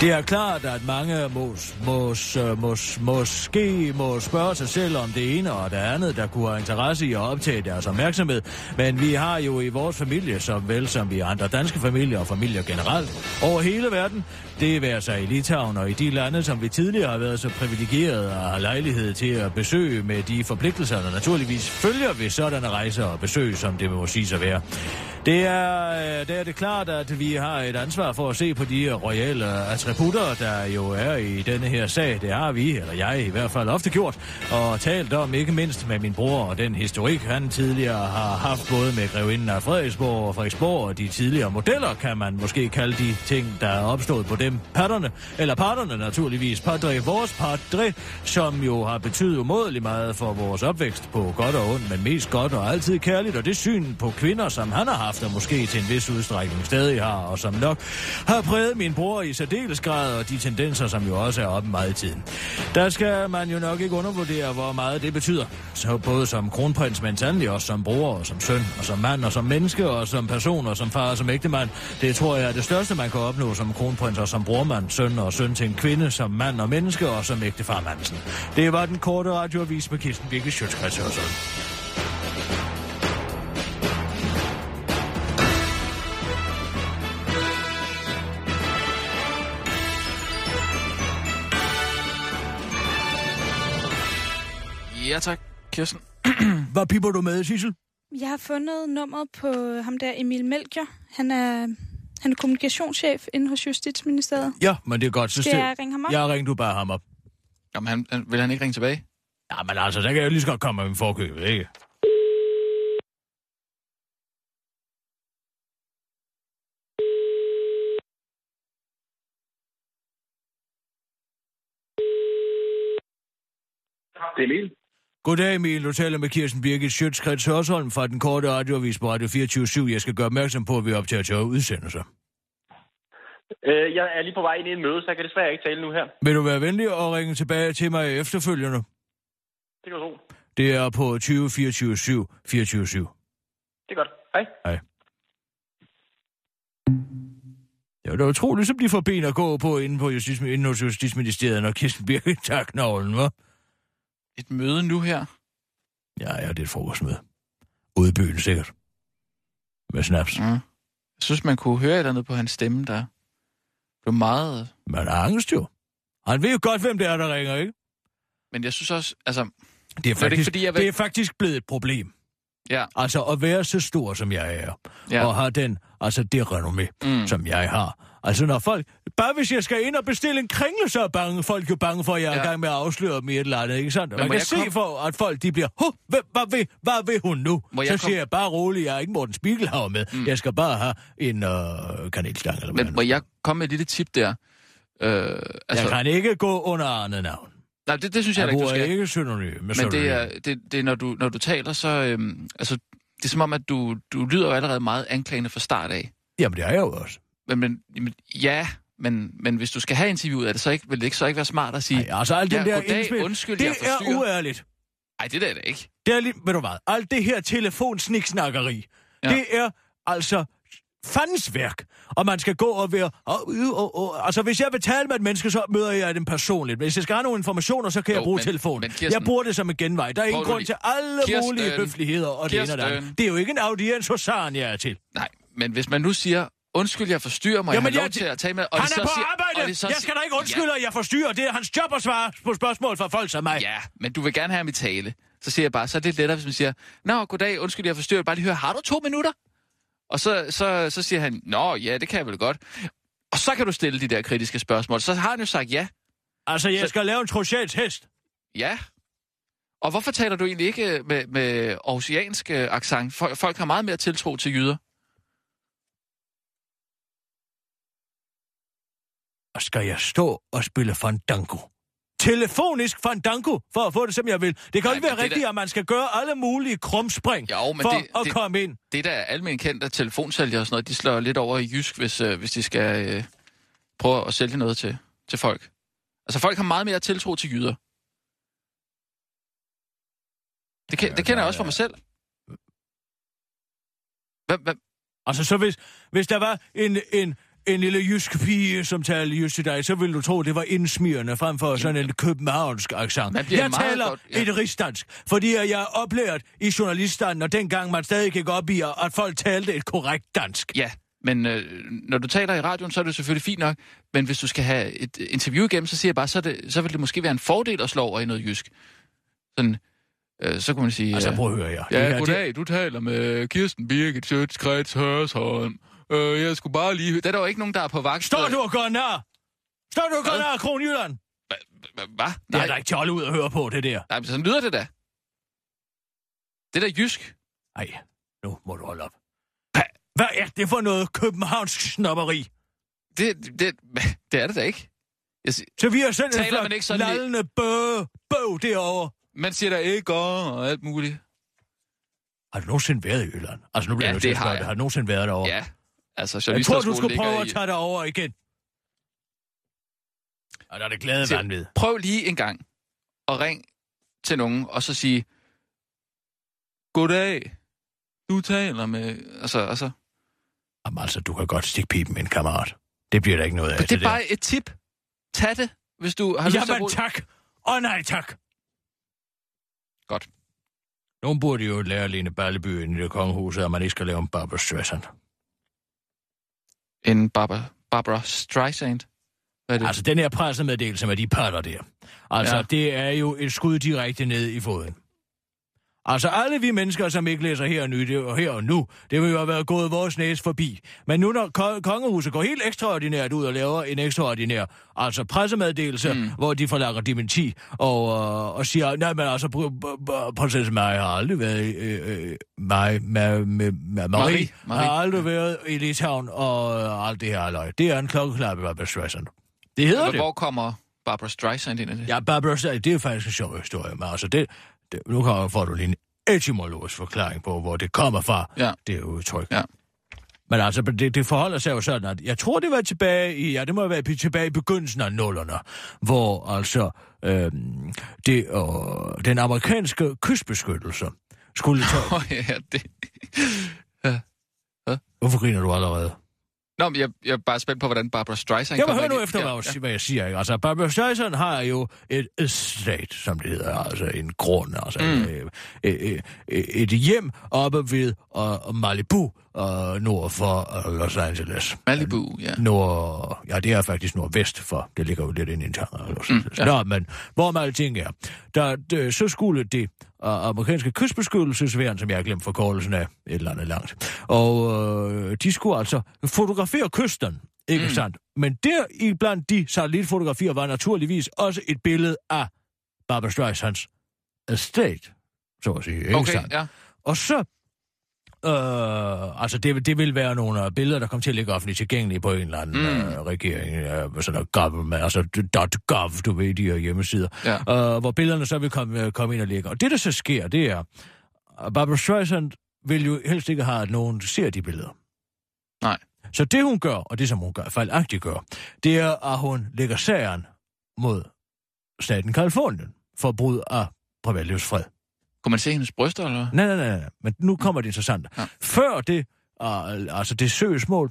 Det er klart, at mange mås, mås, mås, måske må spørge sig selv om det ene og det andet, der kunne have interesse i at optage deres opmærksomhed. Men vi har jo i vores familie, som vel som vi andre danske familier og familier generelt, over hele verden, det være sig i Litauen og i de lande, som vi tidligere har været så privilegerede og har lejlighed til at besøge med de forpligtelser, der naturligvis følger ved sådanne rejser og besøg, som det må sige sig være. Det er, øh, det er det klart, at vi har et ansvar for at se på de royale attributter, der jo er i denne her sag. Det har vi, eller jeg i hvert fald ofte gjort, og talt om ikke mindst med min bror og den historik, han tidligere har haft både med grevinden af Frederiksborg og Frederiksborg og de tidligere modeller, kan man måske kalde de ting, der er opstået på dem. Patterne, eller parterne naturligvis. Padre, vores padre, som jo har betydet umådelig meget for vores opvækst på godt og ondt, men mest godt og altid kærligt, og det syn på kvinder, som han har haft, og måske til en vis udstrækning stadig har, og som nok har præget min bror i særdeles grad, og de tendenser, som jo også er oppe meget i tiden. Der skal man jo nok ikke undervurdere, hvor meget det betyder. Så både som kronprins, men sandelig også som bror, og som søn, og som mand, og som menneske, og som person, og som far, og som ægtemand. Det tror jeg er det største, man kan opnå som kronprins, og som brormand, søn og søn til en kvinde, som mand og menneske, og som ægtefar Mansen. Det var den korte radioavis med Kirsten Birke Sjøtskrets Ja tak, Kirsten. Hvad piper du med, Sissel? Jeg har fundet nummeret på ham der Emil Melchior. Han er, han er kommunikationschef inde hos Justitsministeriet. Ja, men det er godt. Så Skal jeg ringe ham op? Jeg ringer du bare ham op. Jamen, han, han, vil han ikke ringe tilbage? Ja, men altså, så kan jeg jo lige så godt komme med min forkøb, ikke? Det er Emil. Goddag Emil, du taler med Kirsten Birgit Sjøtskrets Hørsholm fra den korte radioavis på Radio 24 Jeg skal gøre opmærksom på, at vi optager til udsendelser. Øh, jeg er lige på vej ind i en møde, så jeg kan desværre ikke tale nu her. Vil du være venlig at ringe tilbage til mig efterfølgende? Det kan du tro. Det er på 20 24 7 24 7. Det er godt. Hej. Hej. Det var da utroligt, så bliver for ben at gå på inde, på Justis, inde hos Justitsministeriet, når Kirsten Birgit tager knoglen, hva'? Et møde nu her? Ja, ja, det er et frokostmøde. Ude i byen, sikkert. Med snaps. Mm. Jeg synes, man kunne høre et eller andet på hans stemme, der blev meget... Man har angst jo. Han ved jo godt, hvem det er, der ringer, ikke? Men jeg synes også, altså... Det er faktisk, det ikke, fordi jeg vil- det er faktisk blevet et problem. Ja, Altså at være så stor, som jeg er, Ja. og have den, altså det renommé, Mm. mm. som jeg har. Altså når folk, bare hvis jeg skal ind og bestille en kringle, så er bange, folk jo bange for, at jeg er Ja. i gang med at afsløre dem i et eller andet, ikke sandt? Men Man kan se komme- for, at folk de bliver, Huh, hvad, hvad, vil, hvad vil hun nu? Må så jeg siger komme- jeg bare roligt, jeg er ikke Morten Spiegelhauer med, mm. jeg skal bare have en øh, kanelstang eller hvad. men må jeg komme med et lille tip der? Øh, altså, jeg kan ikke gå under andet navn. nej, det, det synes jeg, Jeg ikke, du skal. ikke synonym Men det er, det, det er når, du, når du taler, så... Øhm, altså, det er som om, at du, du lyder jo allerede meget anklagende fra start af. Jamen det er jeg jo også. Men, men jamen, ja, men, men hvis du skal have interviewet, er det så ikke, vil det ikke så ikke være smart at sige... Nej, altså alt den Ja, der goddag, indspil, undskyld, det jeg er uærligt. Nej, det er det ikke. Det er lige, ved du hvad, alt det her telefonsniksnakkeri, Ja. det er altså fandens værk. Og man skal gå og være... Og, og, og, altså, hvis jeg vil tale med et menneske, så møder jeg dem personligt. Hvis jeg skal have nogle informationer, så kan Jo, jeg bruge men- telefonen. men Kirsten- jeg bruger det som en genvej. Der er ingen grund lige- til alle Kirsten, mulige høfligheder og det ene og det Kirsten. andet. Det er jo ikke en audiens hos Saren, jeg er til. Nej, men hvis man nu siger, undskyld, jeg forstyrrer mig, jeg Jamen, har lov jeg- til at tage med. Og Han det er så på siger- arbejde! det så Jeg skal da ikke undskylde, at jeg forstyrrer. Det er hans job at svare på spørgsmål fra folk som mig. Ja, men du vil gerne have mit tale. Så siger jeg bare, så er det lettere, hvis man siger, Nå, goddag, undskyld, jeg forstyrrer. Bare lige høre, har du to minutter? Og så, så, så siger han, Nå, ja, det kan jeg vel godt. Og så kan du stille de der kritiske spørgsmål. Så har han jo sagt ja. Altså, jeg Så- skal lave en trojans hest. Ja. Og hvorfor taler du egentlig ikke med, med aarhusiansk øh, accent? Folk, folk har meget mere tiltro til jyder. Og skal jeg stå og spille fandango? Telefonisk fandango, for at få det, som jeg vil. Det kan Nej, ikke være rigtigt, der- at man skal gøre alle mulige krumspring Jo, men for det- at det- komme ind. Det der er almindeligt kendt, at telefonsælgere og sådan noget, de slår lidt over i jysk, hvis, øh, hvis de skal øh, prøve at sælge noget til, til folk. Altså, folk har meget mere tiltro til jyder. Det, det kender jeg også fra mig selv. Hvad, hvad, Altså, så hvis, hvis der var en, en, en lille jysk pige, som talte jysk til dig, så ville du tro, det var indsmirrende frem for sådan en københavnsk accent. Jeg taler godt- ja. et rigsdansk, fordi jeg er oplært i journaliststanden, og dengang man stadig gik op i, at folk talte et korrekt dansk. ja, men øh, når du taler i radioen, så er det selvfølgelig fint nok. Men hvis du skal have et interview igennem, så siger jeg bare, så, det, så vil det måske være en fordel at slå over i noget jysk. Sådan, øh, så kunne man sige... Altså, prøv at høre her. Det Ja, her, det- goddag. Du taler med Kirsten Birgit Sjøtskreds Hørsholm. Øh, jeg skulle bare lige... Der er der jo ikke nogen, der er på vagt. Står du og gør nær? Står du og gør nær Kronjylland? Hvad? Det er da ikke at holde ud og høre på, det der. nej, men sådan lyder det da. Det er da jysk. Nej, nu må du holde op. Hvad er det for noget københavnsk snopperi? Det, det, det er det da ikke. Jeg, si- Så vi har sendt en Taler flok ikke sådan lallende bø, bøv derovre. man siger der ikke og alt muligt. Har du nogensinde været i Jylland? Altså, nu bliver Ja, jeg det at har jeg. Har du nogensinde været derovre? Ja, altså... Jeg tror, du skulle prøve at tage dig over igen. Og der er det glade Til- vanvid. Prøv lige en gang at ring til nogen, og så sige... Goddag. Du taler med... Altså, altså... Jamen altså, du kan godt stikke pipen, min kammerat. Det bliver der ikke noget af. Men det er bare et tip. Tag det, hvis du har lyst til at Jamen bruge... tak. Og nej tak. Godt. Nogen burde jo lære Lene Balleby i det kongehus, at man ikke skal lave en Barbara Streisand. En Barbara, Barbara Streisand. Hvad er det? Altså, den her pressemeddelelse med de patter der. Altså, ja. det er jo et skud direkte ned i foden. Altså, alle vi mennesker, som ikke læser her og, nu, og her og nu, det vil jo have været gået vores næse forbi. Men nu, når ko- kongehuset går helt ekstraordinært ud og laver en ekstraordinær altså pressemeddelelse, mm. hvor de forlanger dementi, og, øh, og siger, nej, men altså, pr- pr- pr- prinsesse Marie har aldrig været, øh, øh, Marie, Ma- Ma- Ma- Marie, Marie. Marie har aldrig været i Litauen, og øh, alt det her løg. Det er en klokkeklar Barbara Streisand. Det hedder Eller det. Hvor kommer Barbara Streisand ind i det? Ja, Barbara Streisand, det er faktisk en sjov historie, men altså, det, det, nu får du lige en etymologisk forklaring på, hvor det kommer fra, Ja. det er udtryk. Ja. Men altså, det, det forholder sig jo sådan, at jeg tror, det var tilbage i, ja, det må være tilbage i begyndelsen af nullerne, hvor altså øhm, det, øh, den amerikanske kystbeskyttelse skulle tage... Åh, ja, det... Hvorfor griner du allerede? Nå, men jeg, jeg er bare spændt på, hvordan Barbara Streisand høre ind nu efter, hvad, jeg, hvad jeg siger. Ikke? Altså, Barbara Streisand har jo et estate, som det hedder, altså en grund, altså mm. et, et, et, et hjem oppe ved uh, Malibu, uh, nord for uh, Los Angeles. Malibu, ja. Nord, ja, det er faktisk nordvest for, det ligger jo lidt inde i Angeles. ja. Mm, ja. Nå, men hvor man alting er, der, der, så skulle det uh, amerikanske kystbeskyttelsesværn, som jeg har glemt forkortelsen af, et eller andet langt, og øh, de skulle altså fotografere kysten, ikke mm. sandt? Men der i blandt de satellitfotografier var naturligvis også et billede af Barbara Streisands estate, så at sige, ikke Okay, sandt? ja. Og så, øh, altså det, det vil være nogle øh, billeder, der kommer til at ligge offentligt tilgængelige på en eller anden Mm. øh, regering, øh, sådan noget government, altså .gov, du ved, de her hjemmesider, Ja. øh, hvor billederne så vil komme, øh, komme ind og ligge. Og det, der så sker, det er, at Barbara Streisand vil jo helst ikke have, at nogen ser de billeder. Nej. Så det, hun gør, og det, som hun gør, fejlagtigt gør, det er, at hun lægger sagen mod staten Kalifornien for brud af privatlivsfred. Kunne man se hendes bryster, eller? Nej, nej, nej, nej. Men nu kommer det interessante. Ja. Før det, altså det søgsmål,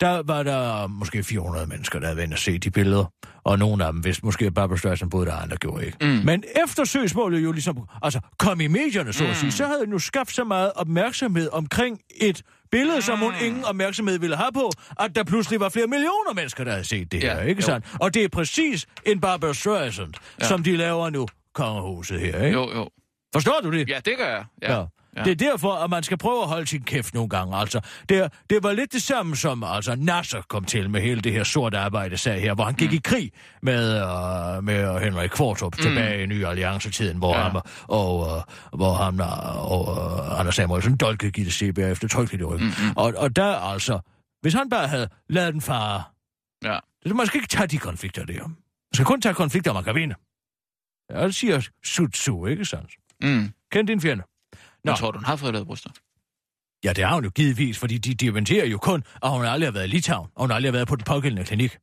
der var der måske 400 mennesker, der havde været og se de billeder. Og nogle af dem vidste måske, at Barbara Streisand boede der, andre gjorde ikke. Mm. Mm. Men efter søgsmålet jo ligesom, altså kom i medierne, så at sige, så havde det nu skabt så meget opmærksomhed omkring et billede, som hun ingen opmærksomhed ville have på, at der pludselig var flere millioner mennesker, der havde set det Ja, her, ikke jo. sandt? Og det er præcis en Barbara Streisand. Ja. som de laver nu, kongehuset her, ikke? Jo, jo. Forstår du det? Ja, det gør jeg. Ja. Ja. Ja. Det er derfor, at man skal prøve at holde sin kæft nogle gange. Altså, det, det var lidt det samme som altså, Nasser kom til med hele det her sorte arbejde sag her, hvor han gik mm. i krig med, uh, med Henrik Kvartrup mm. tilbage i Ny Alliance-tiden, hvor Ja. han og, uh, hvor han uh, og uh, Anders Samuelsen dolkede Gitte Seberg efter ryggen. Mm-hmm. Og, og der altså, hvis han bare havde lavet den fare, Ja. så man skal ikke tage de konflikter der. Man skal kun tage konflikter, man kan vinde. Ja, det siger Sun Tzu, ikke sandt? Mm. Kend din fjende. Nå. Jeg tror du, hun har fået lavet bryster? Ja, det har hun jo givetvis, fordi de dementerer jo kun, at hun aldrig har været i Litauen, og hun aldrig har været på den pågældende klinik.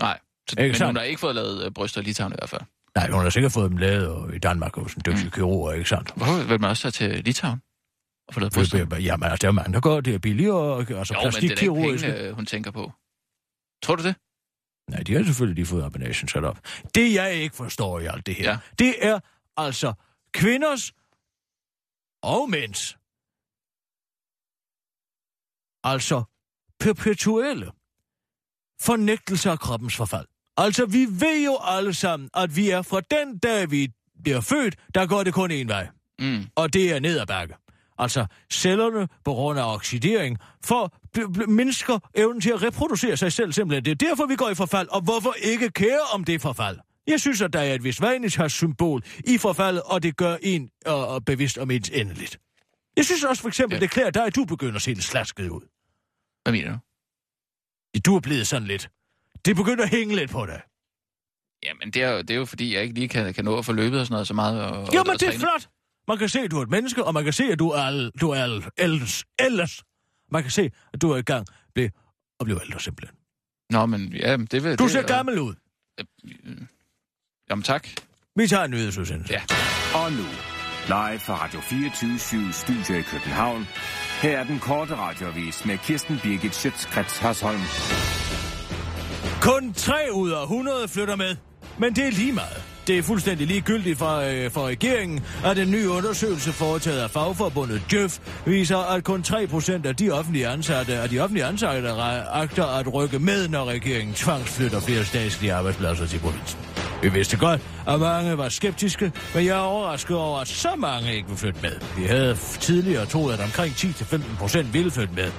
Nej. Så, Ikke men sandt? hun har ikke fået lavet øh, bryster i Litauen i hvert fald. Nej, hun har sikkert fået dem lavet og i Danmark hos en dygtig mm. kirurg, ikke sandt? Hvorfor vil man også tage til Litauen og få lavet bryster? Jamen, altså, der er mange, der går, det er billigere, altså Jo, men det er øh, hun tænker på. Tror du det? Nej, de har selvfølgelig lige fået Abomination sat op. Det, jeg ikke forstår i alt det her. Ja. det er altså kvinders og mænds, altså perpetuelle fornægtelse af kroppens forfald. Altså, vi ved jo alle sammen, at vi er fra den dag, vi bliver født, der går det kun en vej. Mm. Og det er ned ad bakke. Altså, cellerne på grund af oxidering for mindsker evnen til at reproducere sig selv simpelthen. Det er derfor, vi går i forfald. Og hvorfor ikke kære om det forfald? Jeg synes, at der er et vis symbol i forfaldet, og det gør en øh, øh, bevidst om ens endeligt. Jeg synes også for eksempel, ja. Det klæder dig, at du begynder at se lidt slasket ud. Hvad mener du? Du er blevet sådan lidt. Det begynder at hænge lidt på dig. Jamen, det er, jo, det er jo fordi, jeg ikke lige kan, kan nå at få løbet og sådan noget så meget. Og, Jo, og, men og det er flot. Man kan se, at du er et menneske, og man kan se, at du er, al- du er al- ellers, ellers. Man kan se, at du er i gang med at blive ældre simpelthen. Nå, men ja, det vil... Du det, ser gammel ud. Jamen, tak. Vi tager en nyhedsudsendelse. Ja. Og nu, live fra Radio 24 Studio i København. Her er den korte radiovis med Kirsten Birgit Schøtzgrads Hasholm. Kun 3 ud af 100 flytter med. Men det er lige meget. Det er fuldstændig ligegyldigt for, øh, for regeringen, at en ny undersøgelse foretaget af fagforbundet Djøf viser, at kun 3% af de offentlige ansatte, af de offentlige ansatte agter at rykke med, når regeringen tvangsflytter flere statslige arbejdspladser til provinsen. Vi vidste godt, at mange var skeptiske, men jeg er overrasket over, at så mange ikke vil flytte med. Vi havde tidligere troet, at omkring 10-15% ville flytte med.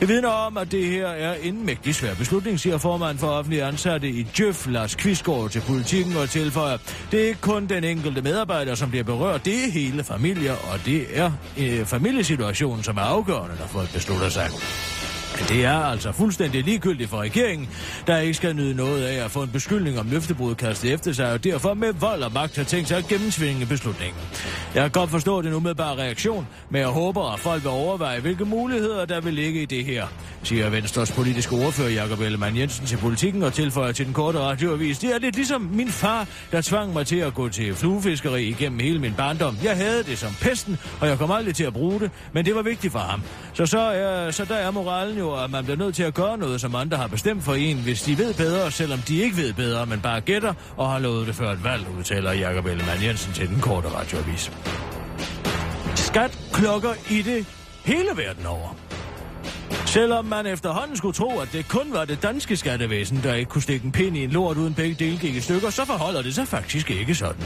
Det vidner om, at det her er en mægtig svær beslutning, siger formand for offentlige ansatte i Djøf, Lars Kvistgaard til politikken og tilføjer. Det er ikke kun den enkelte medarbejder, som bliver berørt, det er hele familier, og det er øh, familiesituationen, som er afgørende, når folk beslutter sig. Men det er altså fuldstændig ligegyldigt for regeringen, der ikke skal nyde noget af at få en beskyldning om løftebrud kastet efter sig, og derfor med vold og magt har tænkt sig at gennemsvinge beslutningen. Jeg kan godt forstå den umiddelbare reaktion, men jeg håber, at folk vil overveje, hvilke muligheder der vil ligge i det her, siger Venstres politiske ordfører Jakob Ellemann Jensen til politikken og tilføjer til den korte radioavis. Det er lidt ligesom min far, der tvang mig til at gå til fluefiskeri igennem hele min barndom. Jeg havde det som pesten, og jeg kom aldrig til at bruge det, men det var vigtigt for ham. Så, så, er, så der er moralen jo, at man bliver nødt til at gøre noget, som andre har bestemt for en, hvis de ved bedre, selvom de ikke ved bedre, men bare gætter og har lovet det før et valg, udtaler Jakob Ellemann Jensen til den korte radioavis. Skat klokker i det hele verden over. Selvom man efterhånden skulle tro, at det kun var det danske skattevæsen, der ikke kunne stikke en pind i en lort uden begge dele gik i stykker, så forholder det sig faktisk ikke sådan.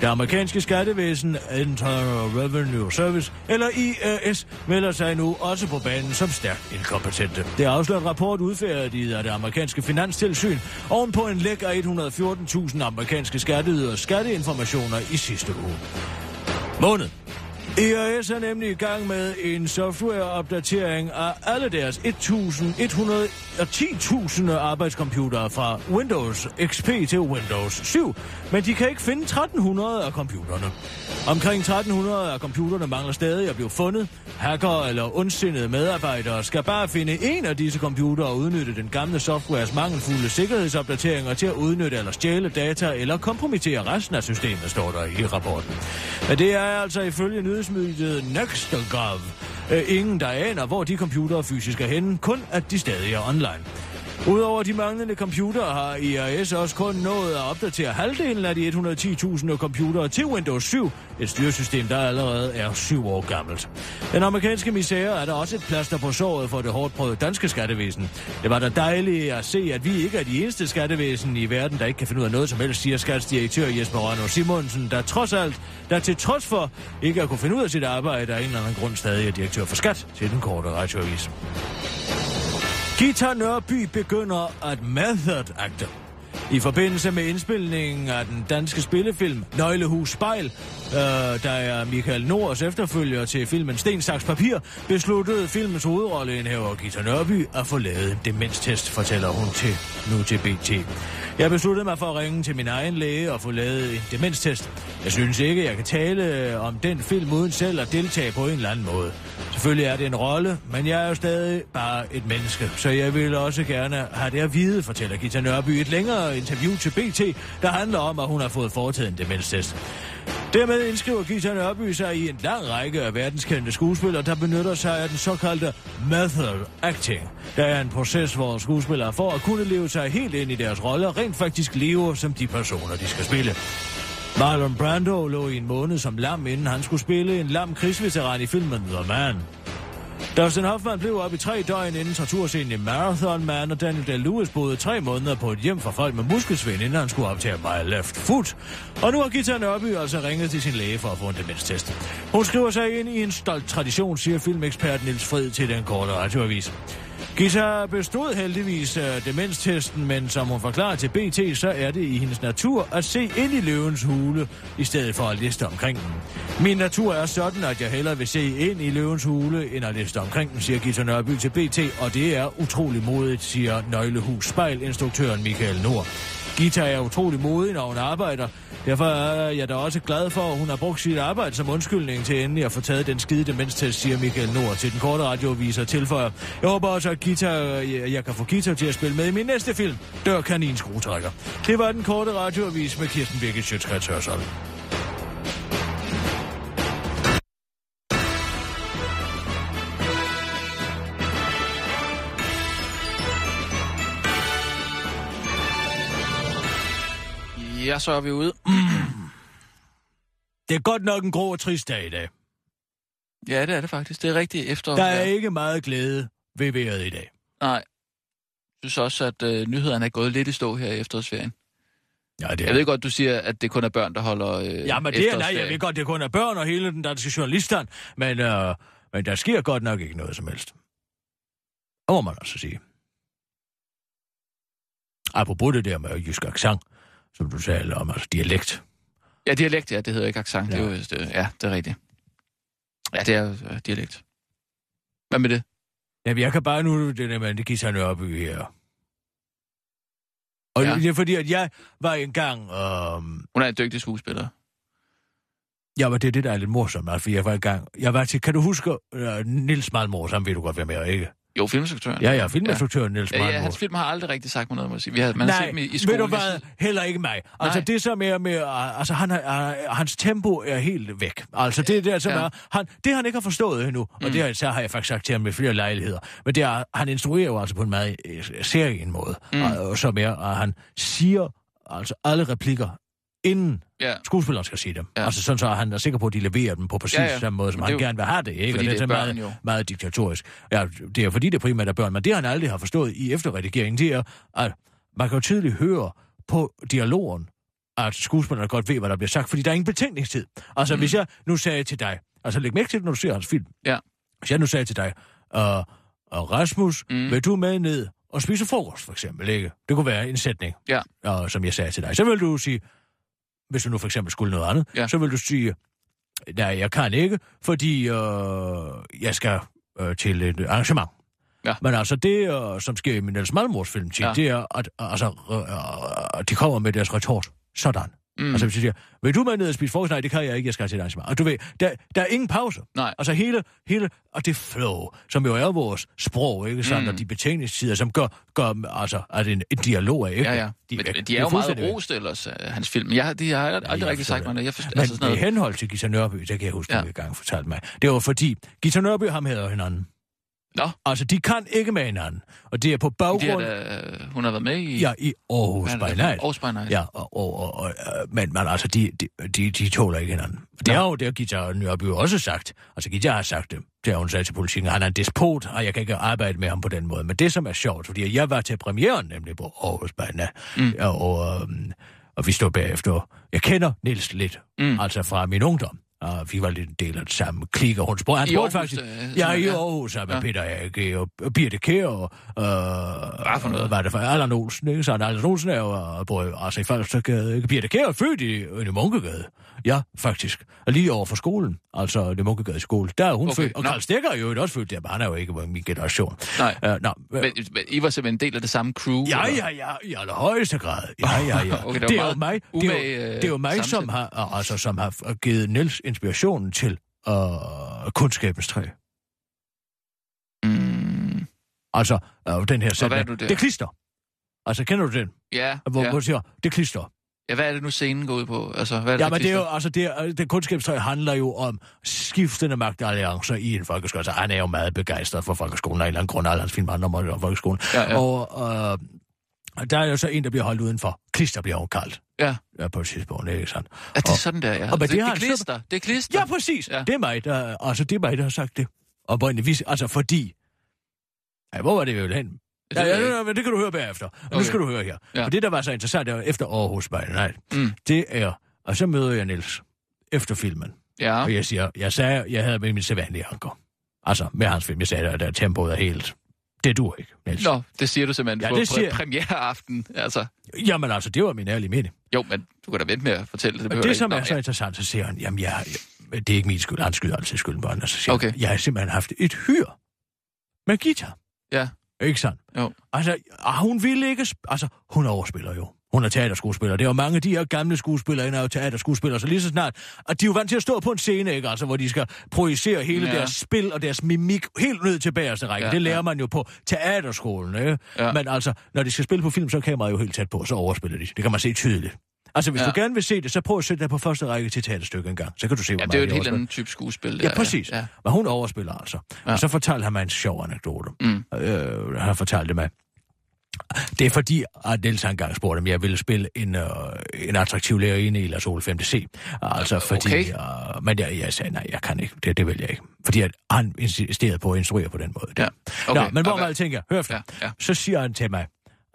Det amerikanske skattevæsen, Internal Revenue Service, eller IRS, melder sig nu også på banen som stærkt inkompetente. Det afslører en rapport udfærdiget af det amerikanske finanstilsyn ovenpå en læk af 114.000 amerikanske skatteyders skatteinformationer i sidste uge. Måned. IAS er nemlig i gang med en softwareopdatering af alle deres 1.110.000 arbejdscomputere fra Windows XP til Windows 7, men de kan ikke finde 1.300 af computerne. Omkring 1.300 af computerne mangler stadig at blive fundet. Hacker eller ondsindede medarbejdere skal bare finde en af disse computere og udnytte den gamle softwares mangelfulde sikkerhedsopdateringer til at udnytte eller stjæle data eller kompromittere resten af systemet, står der i rapporten. Men det er altså ifølge nyheds Nextgov øh, ingen, der aner, hvor de computere fysisk er henne, kun at de stadig er online. Udover de manglende computere har IRS også kun nået at opdatere halvdelen af de 110.000 computere til Windows 7, et styresystem, der allerede er syv år gammelt. Den amerikanske misære er der også et plaster på såret for det hårdt prøvede danske skattevæsen. Det var da dejligt at se, at vi ikke er de eneste skattevæsen i verden, der ikke kan finde ud af noget som helst, siger skatsdirektør Jesper Rønne Simonsen, der trods alt, der til trods for ikke at kunne finde ud af sit arbejde, af en eller anden grund stadig er direktør for skat til den korte radioavis. Gita Nørby begynder at method-acte. I forbindelse med indspilningen af den danske spillefilm Nøglehus Spejl, øh, der er Michael Nords efterfølger til filmen Sten Saks Papir, besluttede filmens hovedrolleindhaver Gita Nørby at få lavet en demenstest, fortæller hun til nu til BT. Jeg besluttede mig for at ringe til min egen læge og få lavet en demenstest. Jeg synes ikke, jeg kan tale øh, om den film uden selv at deltage på en eller anden måde. Selvfølgelig er det en rolle, men jeg er jo stadig bare et menneske, så jeg vil også gerne have det at vide, fortæller Gita Nørby et længere interview til BT, der handler om, at hun har fået foretaget en demenstest. Dermed indskriver Gita Nørby sig i en lang række af verdenskendte skuespillere, der benytter sig af den såkaldte method acting. Der er en proces, hvor skuespillere for at kunne leve sig helt ind i deres roller, rent faktisk lever som de personer, de skal spille. Marlon Brando lå i en måned som lam, inden han skulle spille en lam krigsveteran i filmen The Man. Dustin Hoffman blev op i tre døgn inden torturscenen i Marathon Man, og Daniel Day-Lewis boede tre måneder på et hjem for folk med muskelsvind, inden han skulle optage My Left Foot. Og nu har Gita Nørby altså ringet til sin læge for at få en demenstest. Hun skriver sig ind i en stolt tradition, siger filmekspert Nils Fred til den korte radioavis. Gita bestod heldigvis øh, demenstesten, men som hun forklarer til BT, så er det i hendes natur at se ind i løvens hule, i stedet for at liste omkring den. Min natur er sådan, at jeg hellere vil se ind i løvens hule, end at liste omkring den, siger Gita Nørby til BT, og det er utrolig modigt, siger Nøglehus Spejl-instruktøren Michael Nord. Gita er utrolig modig, når hun arbejder. Derfor er jeg da også glad for, at hun har brugt sit arbejde som undskyldning til endelig at få taget den skide demenstest, siger Michael Nord til den korte radioviser tilføjer. Jeg håber også, at Gita, jeg kan få Gita til at spille med i min næste film, Dør kanin skruetrækker. Det var den korte radioavis med Kirsten Birgit Sjøtskrets Hørsholm. Ja, så er vi ude. Det er godt nok en grå og trist dag i dag. Ja, det er det faktisk. Det er rigtigt efter... Der er ikke meget glæde ved vejret i dag. Nej. Jeg synes også, at øh, nyhederne er gået lidt i stå her i efterårsferien. Ja, det er. Jeg ved godt, du siger, at det kun er børn, der holder øh, Ja, men det er, nej, jeg ved godt, det kun er børn og hele den danske journaliststand, men, øh, men der sker godt nok ikke noget som helst. Det må man også sige. Apropos det der med jysk accent, som du sagde om, altså dialekt. Ja, dialekt, ja, det hedder ikke accent. Ja. Det er Ja. jo, øh, ja, det er rigtigt. Ja, det er øh, dialekt. Hvad med det? Jamen, jeg kan bare nu, det der med, det giver sig Nørby her. Og Ja. ja. det er fordi, at jeg var engang, øh, Hun er en dygtig skuespiller. Ja, men det er det, der er lidt morsomt, altså, for jeg var i gang. Jeg var til, kan du huske uh, Nils Malmor, som ved du godt, hvem jeg er, ikke? Jo, filminstruktøren. Ja, ja, filminstruktøren Nils Ja, ja, Malmor. hans film har aldrig rigtig sagt mig noget, må jeg sige. Vi har, man har Nej, set dem i, i ved skolen. du hvad? Heller ikke mig. Altså, Nej. det som er med... uh, Altså, han, har- uh, hans tempo er helt væk. Altså, det er det, som Ja. er... Han, det har han ikke har forstået endnu, og Mm. det har, så har jeg faktisk sagt til ham med flere lejligheder. Men det er, han instruerer jo altså på en meget øh, serien måde, Mm. mm. som er, at han siger altså alle replikker, inden Ja, skuespilleren skal sige dem. Ja. Altså sådan så han er sikker på, at de leverer dem på præcis Ja, ja, samme måde, som Men han det er jo- gerne vil have det. Ikke? fordi og det er så børn meget, jo. meget diktatorisk. Ja, det er fordi, det primært er børn, men det han aldrig har forstået i efterredigeringen, det er, at man kan jo tydeligt høre på dialogen, at skuespillerne godt ved, hvad der bliver sagt, fordi der er ingen betænkningstid. Altså, Mm. hvis jeg nu sagde til dig, altså læg mærke til det, når du ser hans film. Ja. Hvis jeg nu sagde til dig, uh, og Rasmus, Mm. vil du med ned og spise frokost, for eksempel, ikke? Det kunne være en sætning, Ja. uh, som jeg sagde til dig. Så vil du sige, hvis du nu for eksempel skulle noget andet, Ja. så vil du sige, nej, jeg kan ikke, fordi øh, jeg skal øh, til et arrangement. Ja. Men altså det, øh, som sker i min Niels Malmors film, Ja. det er, at altså, øh, øh, de kommer med deres retort. Sådan. Mm. Altså hvis jeg siger, vil du med ned og spise frokost? Nej, det kan jeg ikke, jeg skal til et arrangement. Og du ved, der, der er ingen pause. Nej. Altså hele, hele, og det flow, som jo er vores sprog, ikke sandt, Mm. og de betingelsessider, som gør, gør altså, at en, en dialog er ikke. ja, ja. De, Men, de det er jo meget rost ellers, uh, hans film. Jeg, de har aldrig jeg rigtig forstår sagt mig det. Jeg forstår, Men altså sådan noget. henhold til Gita Nørby, det kan jeg huske, Ja. ja. du engang fortalte mig. Det var fordi, Gita Nørby ham hedder hinanden. Nå. Altså, de kan ikke med hinanden. Og det er på baggrund... her, der, hun har været med i... Ja, i Aarhus er by det? Night. Aarhus by Night. Ja, og, og, og, og, øh, men, men altså, de, de, de, de tåler ikke hinanden. Det er jo det, Gita Nørby også sagt. Altså, Gita har sagt det. Det har hun sagt til politikken. Han er en despot, og jeg kan ikke arbejde med ham på den måde. Men det, som er sjovt, fordi jeg var til premieren, nemlig på Aarhus by Night, Mm. og, og, øhm, og vi stod bagefter. Jeg kender Nils lidt, Mm. altså fra min ungdom. Og vi var lidt en del af det samme klik, og hun spurgte, han spurgte faktisk... øh, ja, i. Aarhus, ja. med. Peter Age og, Birte Kjær og... Øh, hvad for noget? Hvad er det for? Allan Olsen, ikke? Så Allan Olsen er jo og bor altså i Falstergade. ikke? Birte Kjær er født i, i Munkegade. Ja, faktisk. Og lige over for skolen, altså det Munkegade skole. Der er hun Okay, født. Og. Karl Stikker er jo også født der, men han er jo ikke min generation. Nej. Uh, nå, Men, men I var simpelthen en del af det samme crew? Ja, ja, ja, i allerhøjeste grad. Ja, ja, ja. Okay, det det, er jo mig, det, er jo, øh, det er jo mig som har, altså, som har givet Niels inspirationen til uh, kundskabens træ. Mm, Altså, uh, den her sætning. Det er klister. Altså, kender du den? ja, Hvor, ja. du siger, det er klister. ja, hvad er det nu scenen går ud på? Altså, hvad er det, Ja, men det er jo, altså, det, er, det kundskabstræ handler jo om skiftende magtalliancer i en folkeskole. Altså, han er jo meget begejstret for folkeskolen af en eller anden grund. Alle hans film handler om folkeskolen. Ja, ja. Og øh, der er jo så en, der bliver holdt udenfor. Klister bliver hun kaldt. Ja. Ja, på et tidspunkt, ikke sandt? Er det er sådan der, ja? og men det, det det, er klister. Det er klister. Ja, præcis. Ja. Ja. Det er mig, der, altså, det er mig, der har sagt det. Og vi, altså, fordi... Ja, hvor var det, vi ville hen? Det Ja, ja, ja, men det kan du høre bagefter. Okay. Nu skal du høre her. Ja. Ja. Og det, der var så interessant, det var efter Aarhus by Night, Mm. det er... Og så møder jeg Niels efter filmen. Ja. Og jeg siger, jeg sagde, jeg havde med min sædvanlige anker. Altså, med hans film. Jeg sagde, at der tempoet er helt... Det duer ikke, Niels. Nå, det siger du simpelthen Ja, på, det siger- premiereaften. Altså, Jamen altså, det var min ærlige mening. jo, men du kan da vente med at fortælle det. det det, ikke- som Nå, er så interessant, så siger han, jamen, jeg, jeg, det er ikke min skyld. Han skyder altid skylden på andre. Så siger Okay. han, jeg har simpelthen haft et hyr med guitar. Ja. Ikke sandt? Jo. Altså, og hun ville ikke... sp- Altså, hun overspiller jo. Hun er teaterskuespiller. Det er jo mange af de her gamle skuespillere, der er jo teaterskuespillere, så lige så snart... Og de er jo vant til at stå på en scene, ikke? Altså, hvor de skal projicere hele Ja. ja. deres spil og deres mimik helt ned til bagerste række. Ja, Ja, det lærer ja. man jo på teaterskolen, ikke? Ja. Ja. Men altså, når de skal spille på film, så er kameraet jo helt tæt på, så overspiller de. Det kan man se tydeligt. Altså, hvis Ja. ja. du gerne vil se det, så prøv at sætte dig på første række til teaterstykke en gang. Så kan du se, hvor Ja, det er jo et helt andet type skuespil. Ja, der, præcis. Ja. Men hun overspiller altså. Ja. Ja. Og så fortalte han mig en sjov anekdote. Mm. Øh, han har fortalt det mig. Det er fordi, at Niels engang spurgte, om jeg ville spille en, øh, en attraktiv lærerinde i Lars Ole 5C. Altså fordi... Okay. Øh, men jeg, jeg sagde, nej, jeg kan ikke. Det, det vil jeg ikke. Fordi at han insisterede på at instruere på den måde. Ja, Okay. Nå, men hvor man tænker, hør efter. Ja, ja. Så siger han til mig,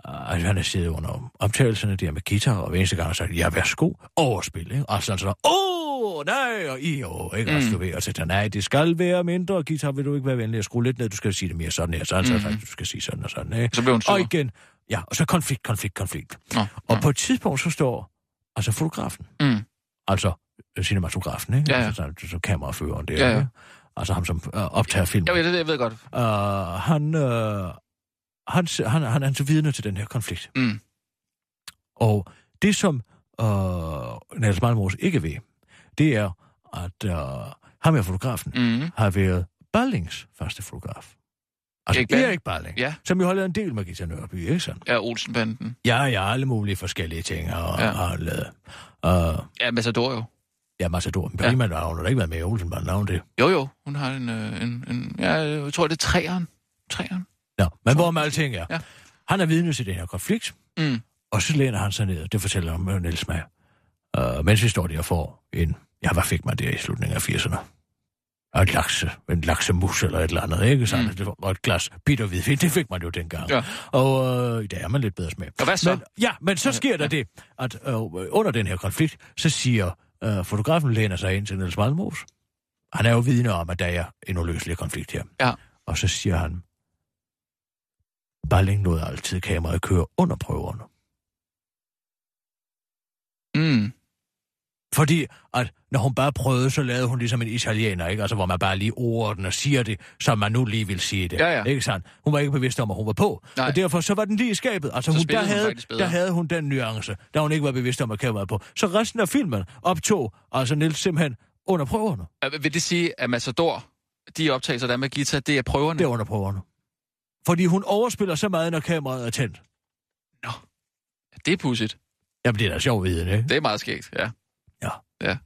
uh, at han er siddet under optagelserne der med guitar, og hver eneste gang har sagt, ja, værsgo, overspil, ikke? Og sådan sådan, åh, nej, og i, oh, ikke? Mm. Du ved, og så nej, det skal være mindre guitar, vil du ikke være venlig at skrue lidt ned, du skal sige det mere sådan her, sådan, mm. så faktisk, du skal sige sådan og sådan, ikke? Så blev hun sur. Og igen, ja, og så konflikt, konflikt, konflikt. Nå, Og nå. på et tidspunkt, så står, altså fotografen, Mm. altså øh, cinematografen, ikke? Ja, ja. Altså, så, så kameraføreren der, Ja, ja. ikke? Altså ham, som øh, optager film. Jeg, ved- jeg ved godt. Uh, han, uh, han, han, han er altså vidne til den her konflikt. Mm. Og det, som uh, Niels Malmros ikke ved, det er, at uh, ham her fotografen Mm. har været Ballings første fotograf. Altså Erik Erik Balling? Ja. som jo har lavet en del med Gita Nørby, ikke sandt? Ja, Olsenbanden. Ja, ja, alle mulige forskellige ting og, Ja. ja. har lavet. Uh, Ja, Massador jo. ja, Massador, men Ja. primært har hun da ikke været med i Olsenbanden, har hun det? Jo, jo. Hun har en... øh, en, en ja, jeg tror, det er træeren. Træeren. Nå, men hvor med alting er. Ja. Han er vidne til den her konflikt, Mm. Og så læner han sig ned, det fortæller om øh, Niels mig, uh, mens vi står der og får en, ja, hvad fik man der i slutningen af 80'erne? Og et lakse, en laksemus eller et eller andet, ikke sandt? Mm. Det var et glas bitter hvidvin, det fik man jo dengang. Ja. Og øh, i dag er man lidt bedre smag. Og hvad så? Men, ja, men så sker der det, at øh, under den her konflikt, så siger øh, fotografen læner sig ind til Niels Malmos. Han er jo vidne om, at der er en uløselig konflikt her. Ja. Og så siger han, Balling nåede altid kameraet køre under prøverne. Mm. Fordi at når hun bare prøvede, så lavede hun ligesom en italiener, ikke? Altså, hvor man bare lige order den og siger det, som man nu lige vil sige det. Ja, ja. Ikke sandt? Hun var ikke bevidst om, at hun var på. Nej. Og derfor så var den lige i skabet. Altså, Så hun, der, hun havde, der havde hun den nuance, da hun ikke var bevidst om, at kameraet var på. Så resten af filmen optog altså Niels simpelthen under prøverne. Vil det sige, at Massador, de optagelser, der er med guitar, det er prøverne? Det er under prøverne. Fordi hun overspiller så meget, når kameraet er tændt. Det er pudsigt. Jamen, det er da sjovt viden, ikke? Det er meget skægt, ja. Ja.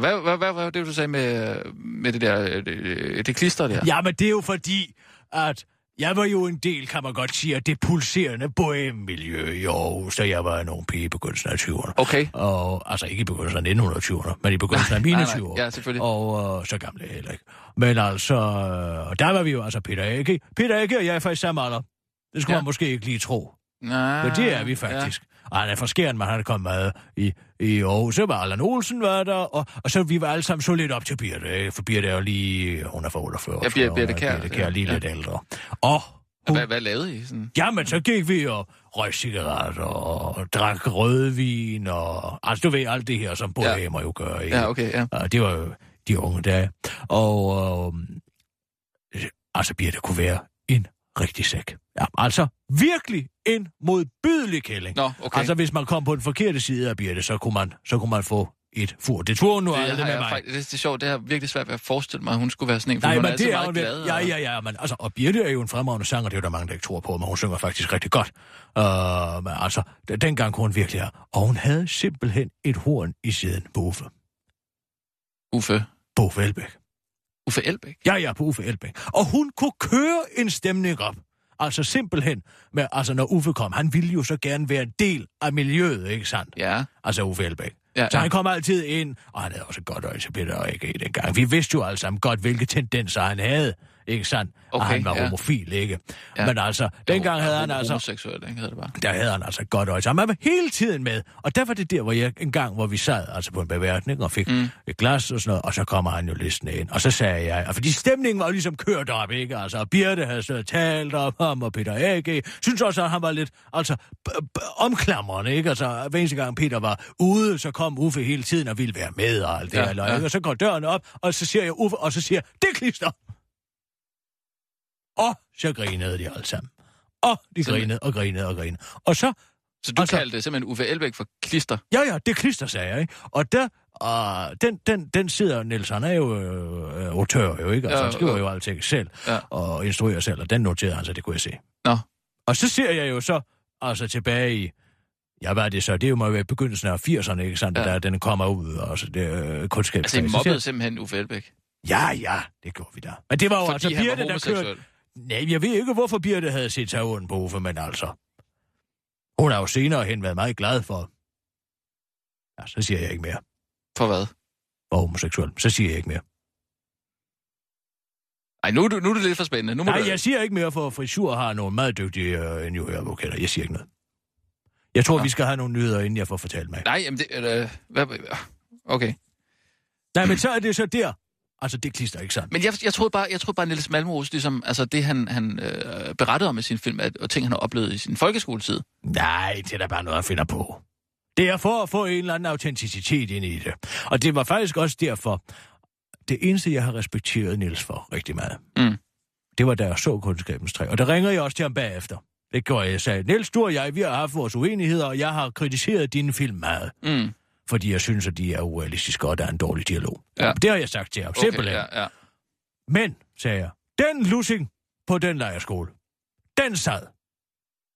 Hvad, hvad, hvad, hvad var det, du sagde med, med det der, øh, det, det klister der? Ja, men det er jo fordi, at jeg var jo en del, kan man godt sige, af det pulserende bohème-miljø i Aarhus, da jeg var en ung pige i begyndelsen af 20'erne. Okay. Og, altså ikke i begyndelsen af 1920'erne, men i begyndelsen af mine Nej, nej, 20'ere. ja, selvfølgelig. Og øh, så gamle er heller ikke. Men altså, øh, der var vi jo altså Peter Ake. Peter Ake og jeg er faktisk samme alder. Det skulle Ja. man måske ikke lige tro. Nej. Men det er vi faktisk. Ja. Og han er man han er kommet med i, i Aarhus. Så var Allan Olsen var der, og, og så vi var alle sammen så lidt op til Birte, for Birte er jo lige, hun er for 48. Ja, Birte- hun Birte Kjær, Birte Kjær lige ja. lidt ældre. Og Og Hvad, hvad lavede I? Sådan? Jamen, så gik vi og røg cigaretter og drak rødvin og... Altså, du ved, alt det her, som bohemer jo gør, ikke? Ja, okay, ja. Og det var jo de unge dage. Og øh, altså, Birte kunne være en rigtig sæk. Ja, altså, virkelig en modbydelig kælling. Nå, okay. Altså, hvis man kom på den forkerte side af Birte, så kunne man, så kunne man få et fur. Det tog hun nu Det, aldrig med mig. faktisk- det, det er sjovt, det har virkelig svært ved at forestille mig, at hun skulle være sådan en, for Nej, hun men altid det er meget glad. Ja, ja, ja, men altså, og Birte er jo en fremragende sanger, det er jo der mange, der ikke tror på, men hun synger faktisk rigtig godt. Uh, men altså, dengang kunne hun virkelig have. Og hun havde simpelthen et horn i siden på Uffe. Uffe. På Uffe Elbæk. Uffe Elbæk? Ja, ja, på Uffe Elbæk. Og hun kunne køre en stemning op. Altså simpelthen, med, altså når Uffe kom, han ville jo så gerne være en del af miljøet, ikke sandt? Ja. Altså Uffe Elbæk. Ja, så ja. han kom altid ind, og han havde også godt øje til Peter og ikke dengang. Vi vidste jo alle sammen godt, hvilke tendenser han havde, ikke sandt? Okay, og han var ja. homofil, ikke? Ja. Men altså, dengang havde han altså... Homoseksuel, ikke? Hedder det bare. Der havde han altså godt øje. Så han var hele tiden med. Og der var det der, hvor jeg en gang, hvor vi sad altså på en beværtning og fik mm. et glas og sådan noget, og så kommer han jo listende ind. Og så sagde jeg, og fordi stemningen var jo ligesom kørt op, ikke? Altså, og Birte havde og talt om ham, og Peter A.G. synes også, at han var lidt, altså, omklamrende, ikke? Altså, hver eneste gang Peter var ude, så kom Uffe hele tiden og ville være med og alt det Ja, her, ja. og så går døren op, og så siger jeg Uffe, og så siger det er klister! Og så grinede de alle sammen. Og de Simpelthen. grinede og grinede og grinede. Og så Så du Altså- kaldte simpelthen Uffe Elbæk for klister? Ja, ja, det klister, sagde jeg, ikke? Og der, uh, den, den, den sidder, Niels, han er jo øh, autør jo, ikke? Altså, Ja, han skriver jo. jo alting selv, Ja. og instruerer selv, og den noterede han, så det kunne jeg se. Nå. Og så ser jeg jo så, altså tilbage i, ja, hvad er det så? Det er jo må være begyndelsen af 80'erne, ikke sandt? Ja. Ja. Der, den kommer ud, og så det øh, kundskab. Altså, I mobbede simpelthen Uffe Elbæk? Ja, ja, det gjorde vi da. Men det var jo Fordi altså Birte, der kørte... Nej, jeg ved ikke, hvorfor Birte havde set sig ondt på Uffe, men altså... Hun har jo senere hen været meget glad for... Ja, så siger jeg ikke mere. For hvad? For homoseksuel. Så siger jeg ikke mere. Ej, nu, nu er det lidt for spændende. Nu må Nej, du... jeg siger ikke mere, for frisur har nogle meget dygtige øh, injurieadvokater. Jeg siger ikke noget. Jeg tror, Nå. vi skal have nogle nyheder, inden jeg får fortalt mig. Nej, jamen det... Øh, hvad, okay. Nej, men så er det så der. Altså, det klister ikke sandt. Men jeg, jeg troede bare, jeg troede bare Niels Malmros, ligesom, altså det han, han øh, berettede om i sin film, at, og ting han har oplevet i sin folkeskoletid. Nej, det er da bare noget, jeg finder på. Det er for at få en eller anden autenticitet ind i det. Og det var faktisk også derfor, det eneste, jeg har respekteret Niels for rigtig meget, Mm. det var, da jeg så kundskabens træ. Og der ringer jeg også til ham bagefter. Det gjorde jeg. Jeg sagde, Niels, du og jeg, vi har haft vores uenigheder, og jeg har kritiseret dine film meget. Mm. Fordi jeg synes, at de er urealistiske, og der er en dårlig dialog. Ja. Det har jeg sagt til ham, Okay, simpelthen. ja, ja. Men, sagde jeg, den lussing på den lejerskole, den sad.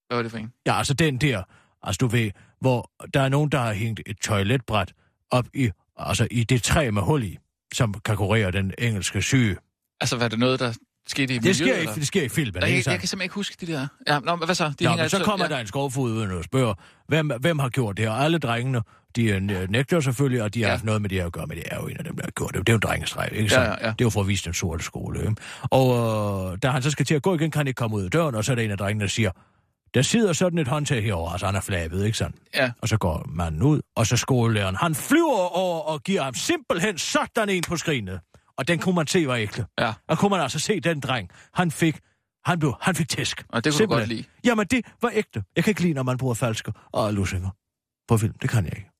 Hvad var det for en? Ja, altså den der, altså du ved, hvor der er nogen, der har hængt et toiletbræt op i, altså i det træ med hul i, som kan kurere den engelske syge. Altså, var det noget, der skete i Det sker, miljøet, i, eller? det sker i filmen, Nej, ikke jeg, jeg kan simpelthen ikke huske de der... Ja, nå, hvad så? De Nå, men så altså- kommer ja. der en skovfod uden og spørger, hvem, hvem har gjort det? Og alle drengene, de øh, nægter selvfølgelig, og de har Ja. ja. haft noget med det at gøre, men det er jo en af dem, der har gjort det. Det er jo en drengestreg, ikke Ja, sandt? ja, ja. Det er jo for at vise den sorte skole, ikke? Og øh, da han så skal til at gå igen, kan han ikke komme ud af døren, og så er der en af drengene, der siger, der sidder sådan et håndtag herovre, altså han er flabet, ikke sandt? Ja. Og så går manden ud, og så skolelæreren, han flyver over og giver ham simpelthen sådan en på skrinet. Og den kunne man se var ægte. Ja. Og kunne man altså se den dreng, han fik, han blev, han fik tæsk. Og det kunne du godt lide. Jamen, det var ægte. Jeg kan ikke lide, når man bruger falske og lussinger på film. Det kan jeg ikke.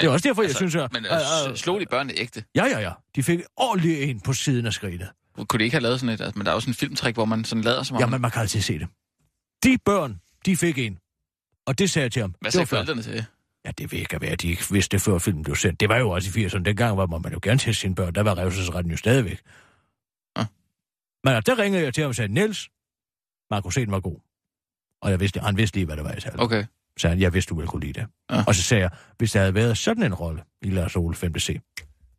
Det er også derfor, jeg synes, at... Men øh, slog de børnene ægte? Ja, ja, ja. De fik ordentligt en på siden af skrinet. Kunne de ikke have lavet sådan et... Altså, men der er jo sådan en filmtrik, hvor man sådan lader som om... Jamen, man kan altid se det. De børn, de fik en. Og det sagde jeg til ham. Hvad sagde forældrene til? Ja, det ved ikke være, at de ikke vidste det, før filmen blev sendt. Det var jo også i 80'erne. Dengang var man jo gerne til sine børn. Der var revselsesretten jo stadigvæk. Ah. Men altså, der ringede jeg til ham og sagde, Niels, man kunne se, den var god. Og jeg vidste, han vidste lige, hvad det var, jeg sagde. Okay. Så han, jeg vidste, du ville kunne lide det. Ja. Og så sagde jeg, hvis der havde været sådan en rolle i Lars Ole 5. C,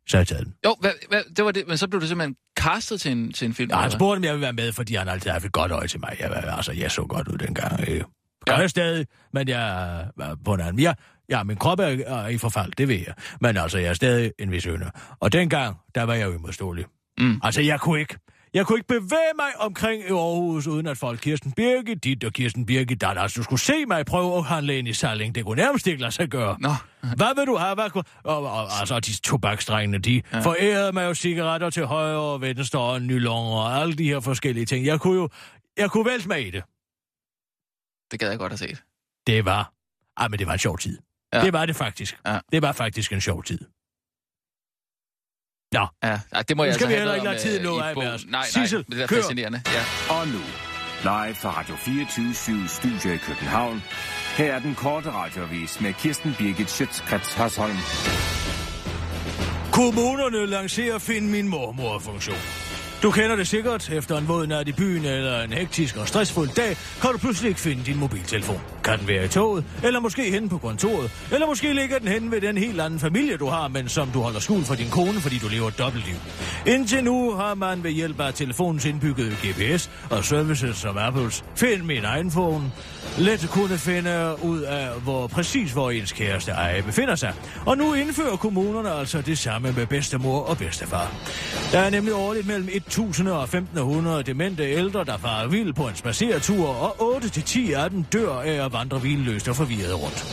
Så har jeg taget den. Jo, hvad, hvad, det var det, men så blev du simpelthen castet til en, til en film. Ja, han spurgte, om jeg ville være med, fordi han altid har haft et godt øje til mig. Jeg, altså, jeg så godt ud dengang. Øh, gør Ja. jeg stadig, men jeg var på en anden. Jeg, ja, min krop er, er i forfald, det ved jeg. Men altså, jeg er stadig en vis ynder. Og dengang, der var jeg jo imodståelig. Mm. Altså, jeg kunne ikke... Jeg kunne ikke bevæge mig omkring i Aarhus, uden at folk Kirsten Birgit dit og Kirsten Birgit dat. Altså, du skulle se mig prøve at handle ind i Salling. Det kunne nærmest ikke lade sig gøre. Nå, Hvad vil du have? Hvad, kunne- og, og, altså, de tobaksdrengene, de ja. forærede mig jo cigaretter til højre og venstre og nylonger og alle de her forskellige ting. Jeg kunne jo, jeg kunne vælte mig i det. det gad jeg godt have set. Det var, ah, men det var en sjov tid. Ja. Det var det faktisk. Ja. Det var faktisk en sjov tid. Nå, Ja, det må Nu jeg skal altså vi have heller ikke lade tiden øh, nå af med os. Nej, nej, Sissel, det er kør. fascinerende. Ja. Og nu, live fra Radio 24 Studio i København. Her er den korte radiovis med Kirsten Birgit Schøtzgrads Hasholm. Kommunerne lancerer Find Min Mormor-funktion. Du kender det sikkert. Efter en våd nat i byen eller en hektisk og stressfuld dag, kan du pludselig ikke finde din mobiltelefon. Kan den være i toget, eller måske henne på kontoret, eller måske ligger den henne ved den helt anden familie, du har, men som du holder skjult for din kone, fordi du lever et dobbeltliv. Indtil nu har man ved hjælp af telefonens indbyggede GPS og services som Apples Find Min iPhone let kunne finde ud af, hvor præcis hvor ens kæreste ejer befinder sig. Og nu indfører kommunerne altså det samme med bedstemor og bedstefar. Der er nemlig årligt mellem 1000 og 1500 demente ældre, der farer vild på en spaceretur, og 8-10 af dem dør af at vandre vildløst og forvirret rundt.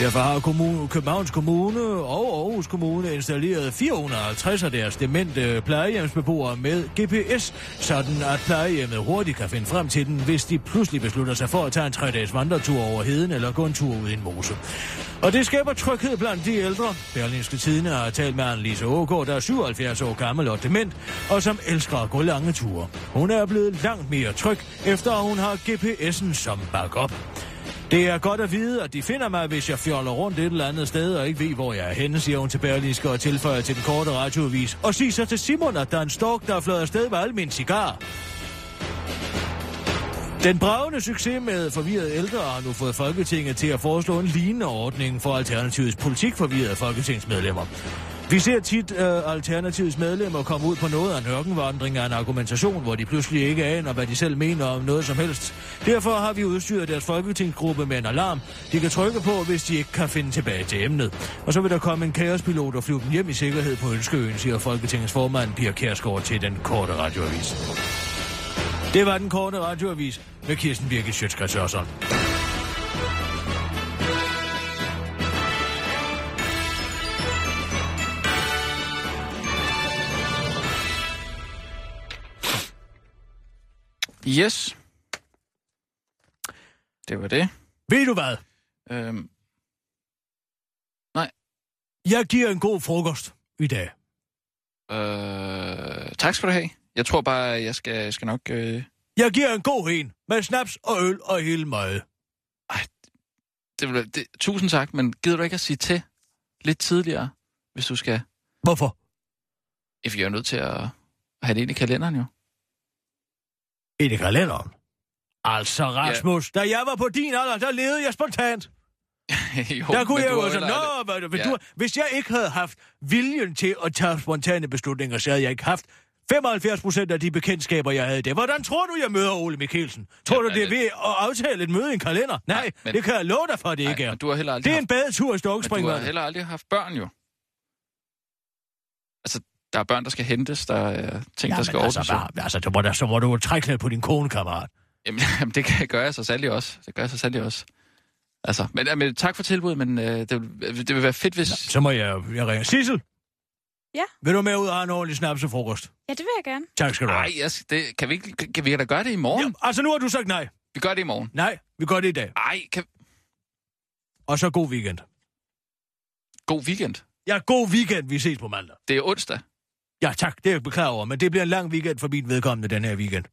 Derfor har kommune, Københavns Kommune og Aarhus Kommune installeret 450 af deres demente plejehjemsbeboere med GPS, sådan at plejehjemmet hurtigt kan finde frem til den, hvis de pludselig beslutter sig for at tage en 3-dages vandretur over heden eller gå en tur ud i en mose. Og det skaber tryghed blandt de ældre. Berlingske Tidene har talt med Annelise Ågaard, der er 77 år gammel og dement, og som elsker at gå lange ture. Hun er blevet langt mere tryg, efter at hun har GPS'en som backup. Det er godt at vide, at de finder mig, hvis jeg fjoller rundt et eller andet sted og ikke ved, hvor jeg er henne, siger hun til Berlingske og tilføjer til den korte radioavis. Og sig så til Simon, at der er en stork, der er fløjet afsted med alle mine cigarer. Den bravende succes med forvirrede ældre har nu fået Folketinget til at foreslå en lignende ordning for Alternativets politikforvirrede folketingsmedlemmer. Vi ser tit uh, Alternativets medlemmer komme ud på noget af en ørkenvandring af en argumentation, hvor de pludselig ikke aner, hvad de selv mener om noget som helst. Derfor har vi udstyret deres folketingsgruppe med en alarm, de kan trykke på, hvis de ikke kan finde tilbage til emnet. Og så vil der komme en kaospilot og flyve dem hjem i sikkerhed på Ønskeøen, siger Folketingets formand Pia Kærsgaard til den korte radioavis. Det var den korte radioavis med Kirsten Birgit Sjøtskrets Yes. Det var det. Ved du hvad? Øhm, Jeg giver en god frokost i dag. øh, tak skal du have. Jeg tror bare, jeg skal, jeg skal nok... Øh, Jeg giver en god en med snaps og øl og hele meget. det, vil- det, tusind tak, men gider du ikke at sige til lidt tidligere, hvis du skal... Hvorfor? If jeg er nødt til at have det ind i kalenderen, jo. Ind i kalenderen. Altså, Rasmus, ja. da jeg var på din alder, der levede jeg spontant. jo, Der kunne men jeg jo har så, heller nå, hvad, Ja. du, hvis jeg ikke havde haft viljen til at tage spontane beslutninger, så havde jeg ikke haft 75 procent af de bekendtskaber, jeg havde det. Hvordan tror du, jeg møder Ole Mikkelsen? Tror Ja, du, det er ved at aftale et møde i en kalender? Nej, men- det kan jeg love dig for, at det Nej, ikke er. du har heller aldrig Det er en badetur i men du har heller aldrig haft børn, jo. Altså, der er børn, der skal hentes, der er ting, der skal ordnes. altså, bare, altså, så må, der, så må du trække på din kone, kammerat. Jamen, jamen, det kan gør jeg så sandelig også. Det gør jeg så sandelig også. Altså, men, men tak for tilbuddet, men øh, det, vil- det vil være fedt, hvis... Så må jeg, jeg ringe. Sissel? Ja? Vil du med ud og have en ordentlig snapsefrokost? Ja, det vil jeg gerne. Tak skal du have. Nej, jeg, skal- det, kan, vi ikke, kan vi da gøre det i morgen? Ja, altså, nu har du sagt nej. Vi gør det i morgen. Nej, vi gør det i dag. Ej, kan... Og så god weekend. god weekend. Ja, god weekend. Vi ses på mandag. Det er onsdag. Ja, tak. Det er jeg beklager over, men det bliver en lang weekend for min vedkommende den her weekend.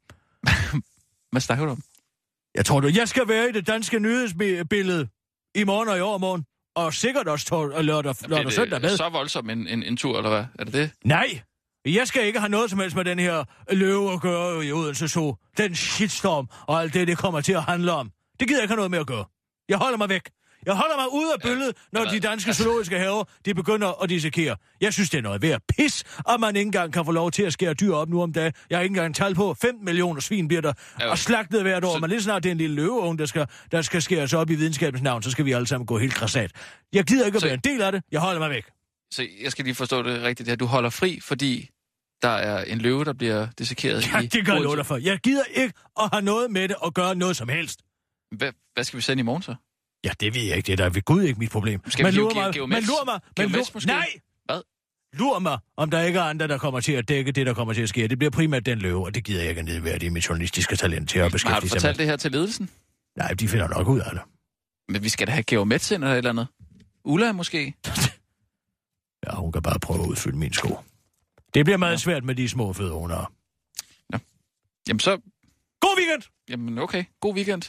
Hvad snakker du om? Jeg tror du, jeg skal være i det danske nyhedsbillede i morgen og i overmorgen. Og sikkert også og lørdag, lørdag og søndag med. så voldsom en, en, en tur, eller hvad? Er det det? Nej, jeg skal ikke have noget som helst med den her løve at gøre i Odense så. Den shitstorm og alt det, det kommer til at handle om. Det gider jeg ikke have noget med at gøre. Jeg holder mig væk. Jeg holder mig ude af billedet, når de danske zoologiske haver, de begynder at dissekere. Jeg synes, det er noget værd pis, at man ikke engang kan få lov til at skære dyr op nu om dagen. Jeg har ikke engang tal på. 5 millioner svin bliver der Ja, og slagtet hvert år. så- Men lige snart det er en lille løveunge, der skal, der skal skæres op i videnskabens navn, så skal vi alle sammen gå helt krasat. Jeg gider ikke at Så- være en del af det. Jeg holder mig væk. Så jeg skal lige forstå det rigtigt her. Du holder fri, fordi der er en løve, der bliver dissekeret Ja, i det kan jeg for. Jeg gider ikke at have noget med det og gøre noget som helst. Hvad, hvad skal vi sende i morgen så? Ja, det ved jeg ikke. Det er da ved Gud ikke mit problem. Skal man lurer mig, man lurer mig, man lurer, måske? nej! Hvad? Lur mig, om der ikke er andre, der kommer til at dække det, der kommer til at ske. Det bliver primært den løve, og det gider jeg ikke nedværdige mit journalistiske talent til at Har du beskæftige sig med. fortalt det her til ledelsen? Nej, de finder nok ud af det. Men vi skal da have Geomets ind eller et eller andet. Ulla måske? Ja, hun kan bare prøve at udfylde min sko. Det bliver meget svært med de små fede under. Jamen så... God weekend! Jamen okay. God weekend.